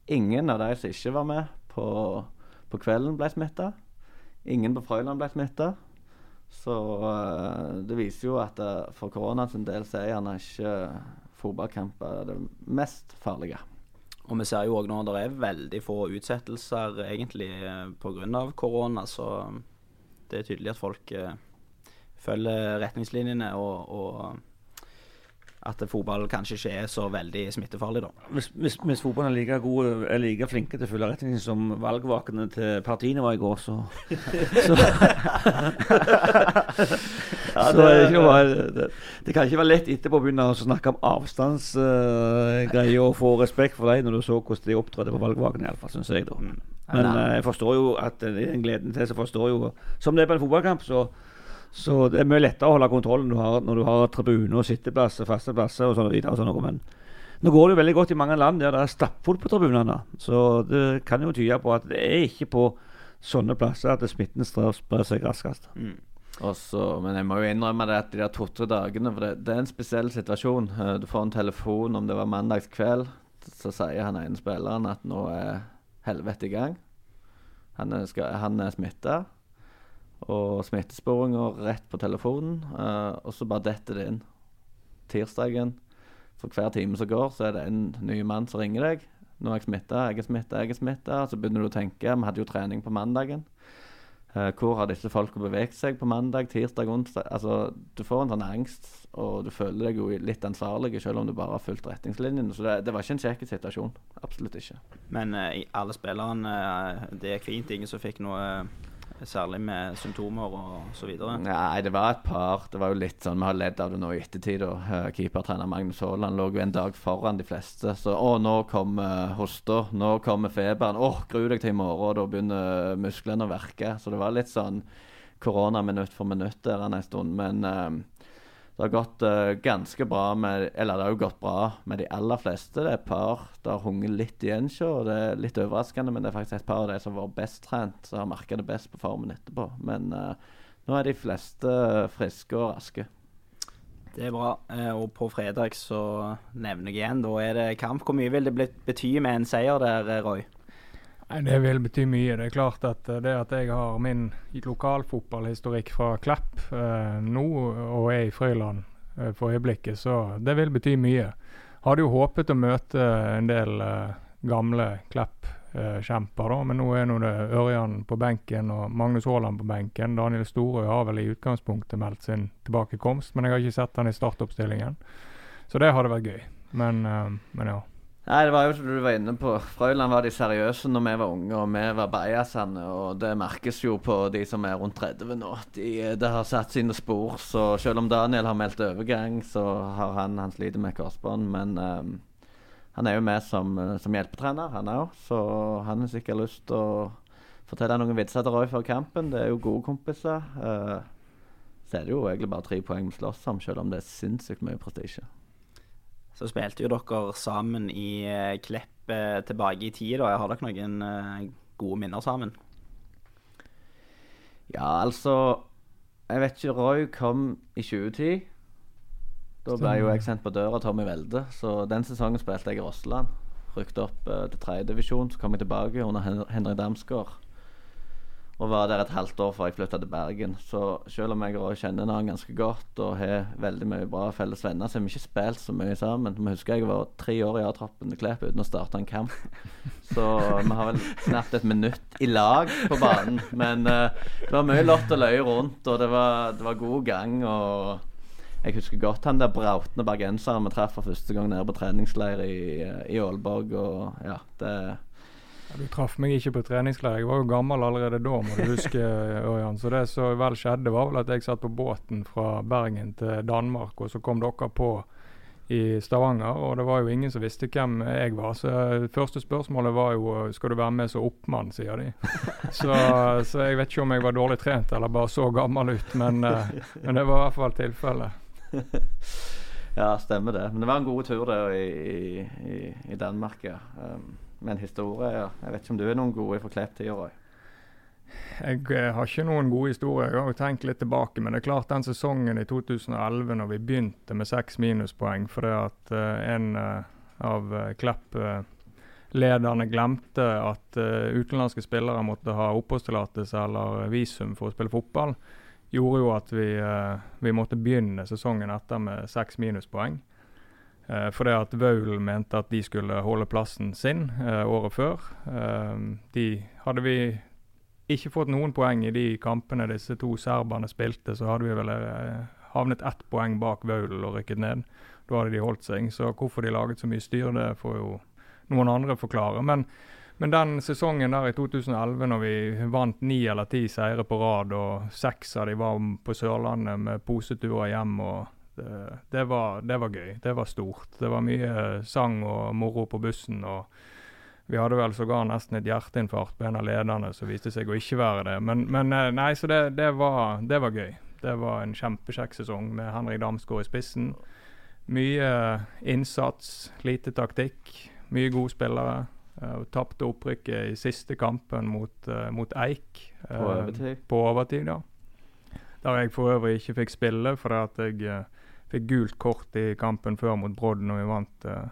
ingen av de som ikke var med på, på kvelden, ble smitta. Ingen på Frøyland ble smitta. Så uh, det viser jo at uh, for sin del så er gjerne ikke fotballkamper det mest farlige. Og vi ser jo òg nå det er veldig få utsettelser egentlig pga. korona, så det er tydelig at folk følger retningslinjene, og, og at fotball kanskje ikke er så veldig smittefarlig, da. Hvis, hvis, hvis fotballen er like, gode, er like flinke til å følge retningslinjene som valgvakene til partiene var i går, så Så, Ja, det, ikke det, det kan ikke være lett etterpå å begynne å snakke om avstandsgreier og få respekt for dem når du så hvordan de opptrådte på valgvakene, iallfall, syns jeg. da. Mm. Men uh, jeg forstår jo at uh, i den gleden til så forstår jo Som det er på en fotballkamp, så så det er mye lettere å holde kontrollen når du har, når du har tribuner og sitteplasser, faste plasser og sånn videre. Og sånn noe. Men nå går det jo veldig godt i mange land der det er stappfullt på tribunene. Så det kan jo tyde på at det er ikke på sånne plasser at smitten sprer seg raskest. Mm. Også, men jeg må jo innrømme det at de der to-tre dagene For det, det, er en spesiell situasjon. Eh, Du får en telefon om det var mandagskveld. Så sier han ene spilleren at nå er helvete i gang. Han er, skal, er smitta. Og smittesporinger rett på telefonen. Uh, og så bare detter det inn. Tirsdagen. For hver time som går, så er det en ny mann som ringer deg. 'Nå er jeg smitta, jeg er smitta, jeg er smitta.' Så begynner du å tenke. Vi hadde jo trening på mandagen. Uh, hvor har disse folka beveget seg på mandag, tirsdag, onsdag? Altså, Du får en sånn angst, og du føler deg jo litt ansvarlig selv om du bare har fulgt retningslinjene. Så det, det var ikke en kjekk situasjon. Absolutt ikke. Men uh, alle spillerne, det er fint. Ingen som fikk noe særlig med symptomer og så videre. Nei, det var et par. Det var jo litt sånn, Vi har ledd av det nå i ettertid. og eh, Keepertrener Magnus Haaland lå jo en dag foran de fleste. Så å, nå kommer hosta, nå kommer feberen. Å, gru deg til i morgen, da begynner musklene å verke. Så det var litt sånn korona minutt for minutt der en stund. Men eh, det har gått uh, ganske bra med Eller det har jo gått bra med de aller fleste. Det er et par det har hunget litt igjen ikke, og det er litt overraskende. Men det er faktisk et par av de som har vært best trent, som har merka det best på formen etterpå. Men uh, nå er de fleste friske og raske. Det er bra. Eh, og på fredag så nevner jeg igjen, da er det kamp. Hvor mye vil det bety med en seier der, eh, Roy? Det vil bety mye. Det er klart at eh, det at jeg har min lokalfotballhistorikk fra Klepp eh, nå og er i Frøyland eh, for øyeblikket, så det vil bety mye. Hadde jo håpet å møte en del eh, gamle Klepp-kjemper, da, men nå er nå det Ørjan på benken og Magnus Haaland på benken. Daniel Storø har vel i utgangspunktet meldt sin tilbakekomst, men jeg har ikke sett han i startoppstillingen. Så det hadde vært gøy. Men, eh, men ja. Nei, det var jo som du var inne på. Frøyland var de seriøse når vi var unge, og vi var bajasene. Og det merkes jo på de som er rundt 30 nå. De, det har satt sine spor. Så selv om Daniel har meldt overgang, så har han Han sliter med korsbånd. Men um, han er jo med som, som hjelpetrener, han òg. Så han har sikkert lyst til å fortelle noen vitser til Roy før kampen. Det er jo gode kompiser. Uh, så er det jo egentlig bare tre poeng vi slåss om, selv om det er sinnssykt mye prestisje. Så spilte jo dere sammen i eh, Klepp eh, tilbake i tid. da. Har dere noen eh, gode minner sammen? Ja, altså Jeg vet ikke. Roy kom i 2010. Da ble jo jeg sendt på døra av Tommy Welde. Så den sesongen spilte jeg i Rosseland. Rykte opp uh, til tredjedivisjon. Så kom jeg tilbake under Hen Henrik Damsgaard. Og var der et halvt år før jeg flytta til Bergen. Så selv om jeg kjenner han ganske godt og har veldig mye bra felles venner, så har vi ikke spilt så mye sammen. Vi husker jeg var tre år i A-troppen til Klepp uten å starte en kamp. Så vi har vel knapt et minutt i lag på banen. Men uh, det var mye lott og løye rundt, og det var, det var god gang. og jeg husker godt han der brautende bergenseren vi traff for første gang nede på treningsleir i, i Aalborg. Og ja, det Du traff meg ikke på treningsleir. Jeg var jo gammel allerede da, må du huske. Ørjan. Så det som vel skjedde, var vel at jeg satt på båten fra Bergen til Danmark, og så kom dere på i Stavanger, og det var jo ingen som visste hvem jeg var. Så første spørsmålet var jo skal du være med som oppmann, sier de. Så, så jeg vet ikke om jeg var dårlig trent eller bare så gammel ut, men, eh, men det var i hvert fall tilfellet. Ja, stemmer det. Men det var en god tur det i, i, i Danmark, ja. Um, med en historie. Jeg vet ikke om du er noen gode fra Klepp-tida, Roy? Jeg eh, har ikke noen gode historier. Jeg har tenkt litt tilbake, men det er klart den sesongen i 2011 når vi begynte med seks minuspoeng fordi at eh, en eh, av Klepp-lederne glemte at utenlandske spillere måtte ha oppholdstillatelse eller visum for å spille fotball, gjorde jo at vi, vi måtte begynne sesongen etter med seks minuspoeng. Uh, fordi at Vaul mente at de skulle holde plassen sin eh, året før. Eh, de hadde vi ikke fått noen poeng i de kampene disse to serberne spilte, så hadde vi vel eh, havnet ett poeng bak Vaulen og rykket ned. Da hadde de holdt seg. Så hvorfor de laget så mye styr, det får jo noen andre forklare. Men, men den sesongen der i 2011, når vi vant ni eller ti seire på rad, og seks av de var på Sørlandet med poseturer hjem og det, det, var, det, var, gøy. Det var stort. Det var mye sang og moro på bussen. og Vi hadde vel sågar nesten et hjerteinfarkt på en av lederne som viste seg å ikke være det. Men, men eh, nei, så det, det, var, det var gøy. Det var en kjempekjekk sesong med Henrik Damsgaard i spissen. Mye innsats, lite taktikk, mye gode spillere. Uh, Tapte opprykket i siste kampen mot, mot Eik. På overtid. På overtid, ja. Der jeg for øvrig ikke fikk spille fordi at jeg Fikk gult kort i kampen før mot Brodd når vi vant uh,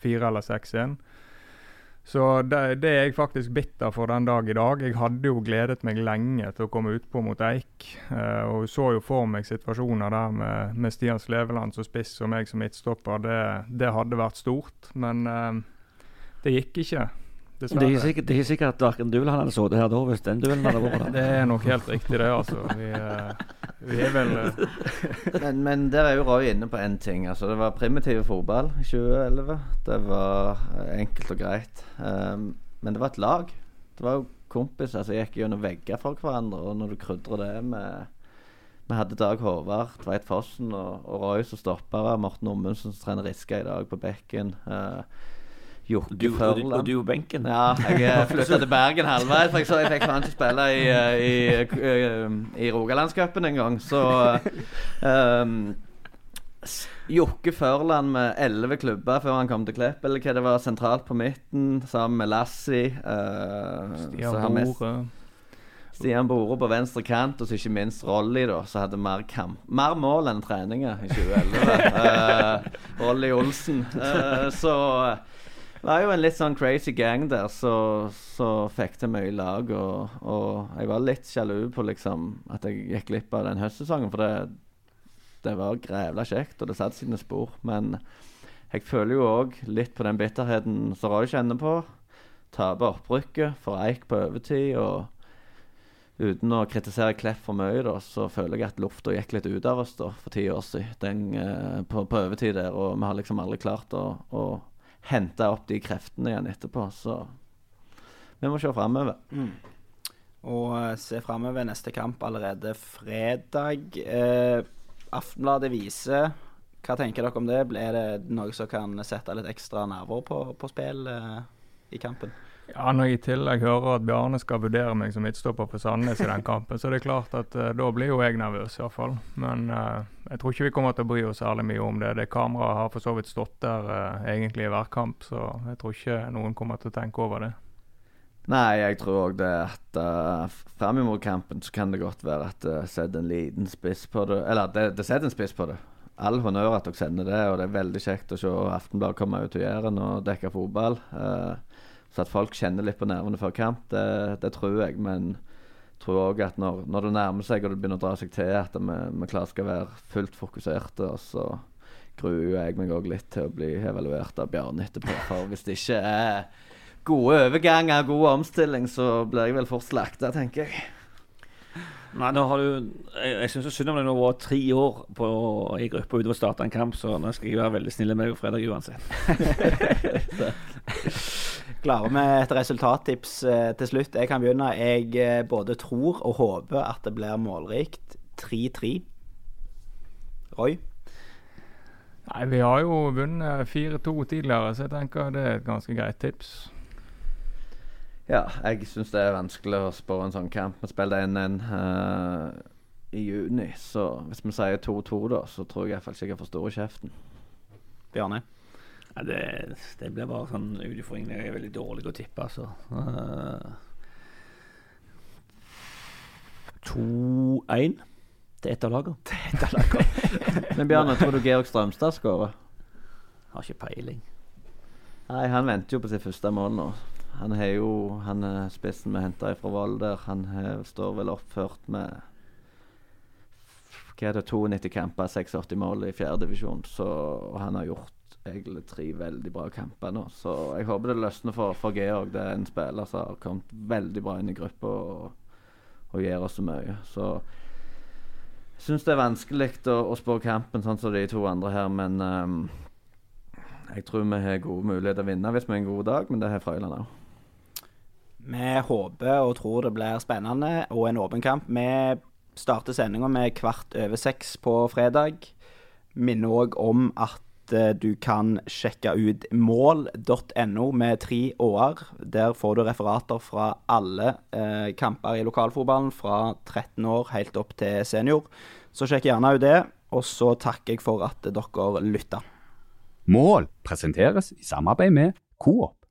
fire eller 6-1. Så det, det, er jeg faktisk bitter for den dag i dag. Jeg hadde jo gledet meg lenge til å komme utpå mot Eik. Uh, og så jo for meg situasjoner der med, med Stian Sleveland som spiss og meg som midtstopper. Det, det hadde vært stort, men uh, det gikk ikke. Det er, sikkert, det er sikkert at verken du eller han hadde sittet her da hvis den duellen hadde vært der. det er nok helt riktig, det. altså. Vi, uh, vi er vel uh... men, men, der er jo Roy inne på én ting. altså Det var primitiv fotball i 2011. Det var uh, enkelt og greit. Um, men det var et lag. Det var jo kompiser som gikk gjennom vegger for hverandre. Og når du krydrer det med Vi hadde Dag Håvard, Tveit Fossen og, og Roy som stoppere. Morten Ommundsen som trener Riska i dag på bekken. Uh, Jokke Førland. Og du på benken? Ja, jeg flytta til Bergen halvveis, for jeg så jeg fikk faen ikke spille i, eh, i, i, eh, i Rogalandscupen engang. Så um, Jokke Førland med elleve klubber før han kom til Klepp, eller hva det var, sentralt på midten, sammen med Lassi. Uh, Stian Bore. Stian Bore på venstre kant, og så ikke minst Rolly, da, som hadde mer, kamp, mer mål enn treninger i 2011. uh, Rolly Olsen. Uh, så det var jo en litt sånn crazy gang der som fikk til mye lag. Og, og, jeg var litt sjalu på liksom at jeg gikk glipp av den høstsesongen. For det, det var grævla kjekt, og det satte sine spor. Men jeg føler jo òg litt på den bitterheten som Roy kjenner på. Tape opprykket for Eik på overtid. og Uten å kritisere Klepp for mye, da, så føler jeg at lufta gikk litt ut av oss da, for ti år siden. Den, eh, på, på, overtid der, og vi har liksom aldri klart å hente opp de kreftene igjen etterpå. Så vi må se framover. Mm. Og uh, se framover. Neste kamp allerede fredag. Eh, Aftenbladet viser Hva tenker dere om det? Er det noe som kan sette litt ekstra nerver på, på spill eh, i kampen? Ja, Når jeg i tillegg hører at Bjarne skal vurdere meg som midtstopper for Sandnes i den kampen, så er det klart at uh, da blir jo jeg nervøs, iallfall. Men uh, jeg tror ikke vi kommer til å bry oss særlig mye om det. Det Kameraet har for så vidt stått der uh, egentlig i hver kamp, så jeg tror ikke noen kommer til å tenke over det. Nei, jeg tror òg det at uh, mot kampen så kan det godt være at det setter en liten spiss på det. Eller det, det setter en spiss på det. All honnør at dere sender det, og det er veldig kjekt å se Aftenbladet komme ut og gjøre og dekke fotball. Uh, så at folk kjenner litt på nervene før kamp, det, det tror jeg. Men jeg tror òg at når, når, det nærmer seg og det begynner å dra seg til, at vi, vi klart skal være fullt fokuserte. Og så gruer jeg meg òg litt til å bli evaluert av Bjarne etterpå. For hvis det ikke er gode overganger, god omstilling, så blir jeg vel fort slakta, tenker jeg. Nei, nå har du Jeg, jeg syns synd om det nå var tre år på, i gruppa uten å starte en kamp, så nå skal jeg være veldig snill med deg på fredag uansett. Klarer vi et resultattips eh, til slutt? Jeg kan begynne. Jeg eh, både tror og håper at det blir målrikt. 3-3. Roy? Nei, Vi har jo vunnet 4-2 tidligere, så jeg tenker det er et ganske greit tips. Ja, jeg syns det er vanskelig å spå en sånn kamp. Vi spiller 1-1 uh, i juni, så hvis vi sier 2-2, da, så tror jeg iallfall ikke jeg får store kjeften. Bjarne? Ja, det, det blir bare sånn ut Jeg er veldig dårlig å tippe, altså. Uh, 2-1 til ett av lagene. Men Bjarne, tror du Georg Strømstad skårer? Har ikke peiling. Nei, han venter jo på sitt første mål nå. Han har jo Han er spissen vi henta fra Valder. Han er, står vel oppført med Hva er det, 92 kamper, 86 mål i fjerdedivisjon. Så og han har gjort egentlig tre veldig bra kamper nå. Så jeg håper det løsner for, for Georg. Det er en spiller som har kommet veldig bra inn i gruppa og, og gjør oss så mye. Så jeg syns det er vanskelig å, å spå kampen sånn som de to andre her, men um, jeg tror vi har gode muligheter å vinne hvis vi har en god dag, men det har Frøyland òg. Vi håper og tror det blir spennende og en åpen kamp. Vi starter sendinga med kvart over seks på fredag. Minner òg om at eh, du kan sjekke ut mål.no med tre år. Der får du referater fra alle eh, kamper i lokalfotballen fra 13 år helt opp til senior. Så sjekk gjerne ut det. Og så takker jeg for at dere lytta. Mål presenteres i samarbeid med Coop.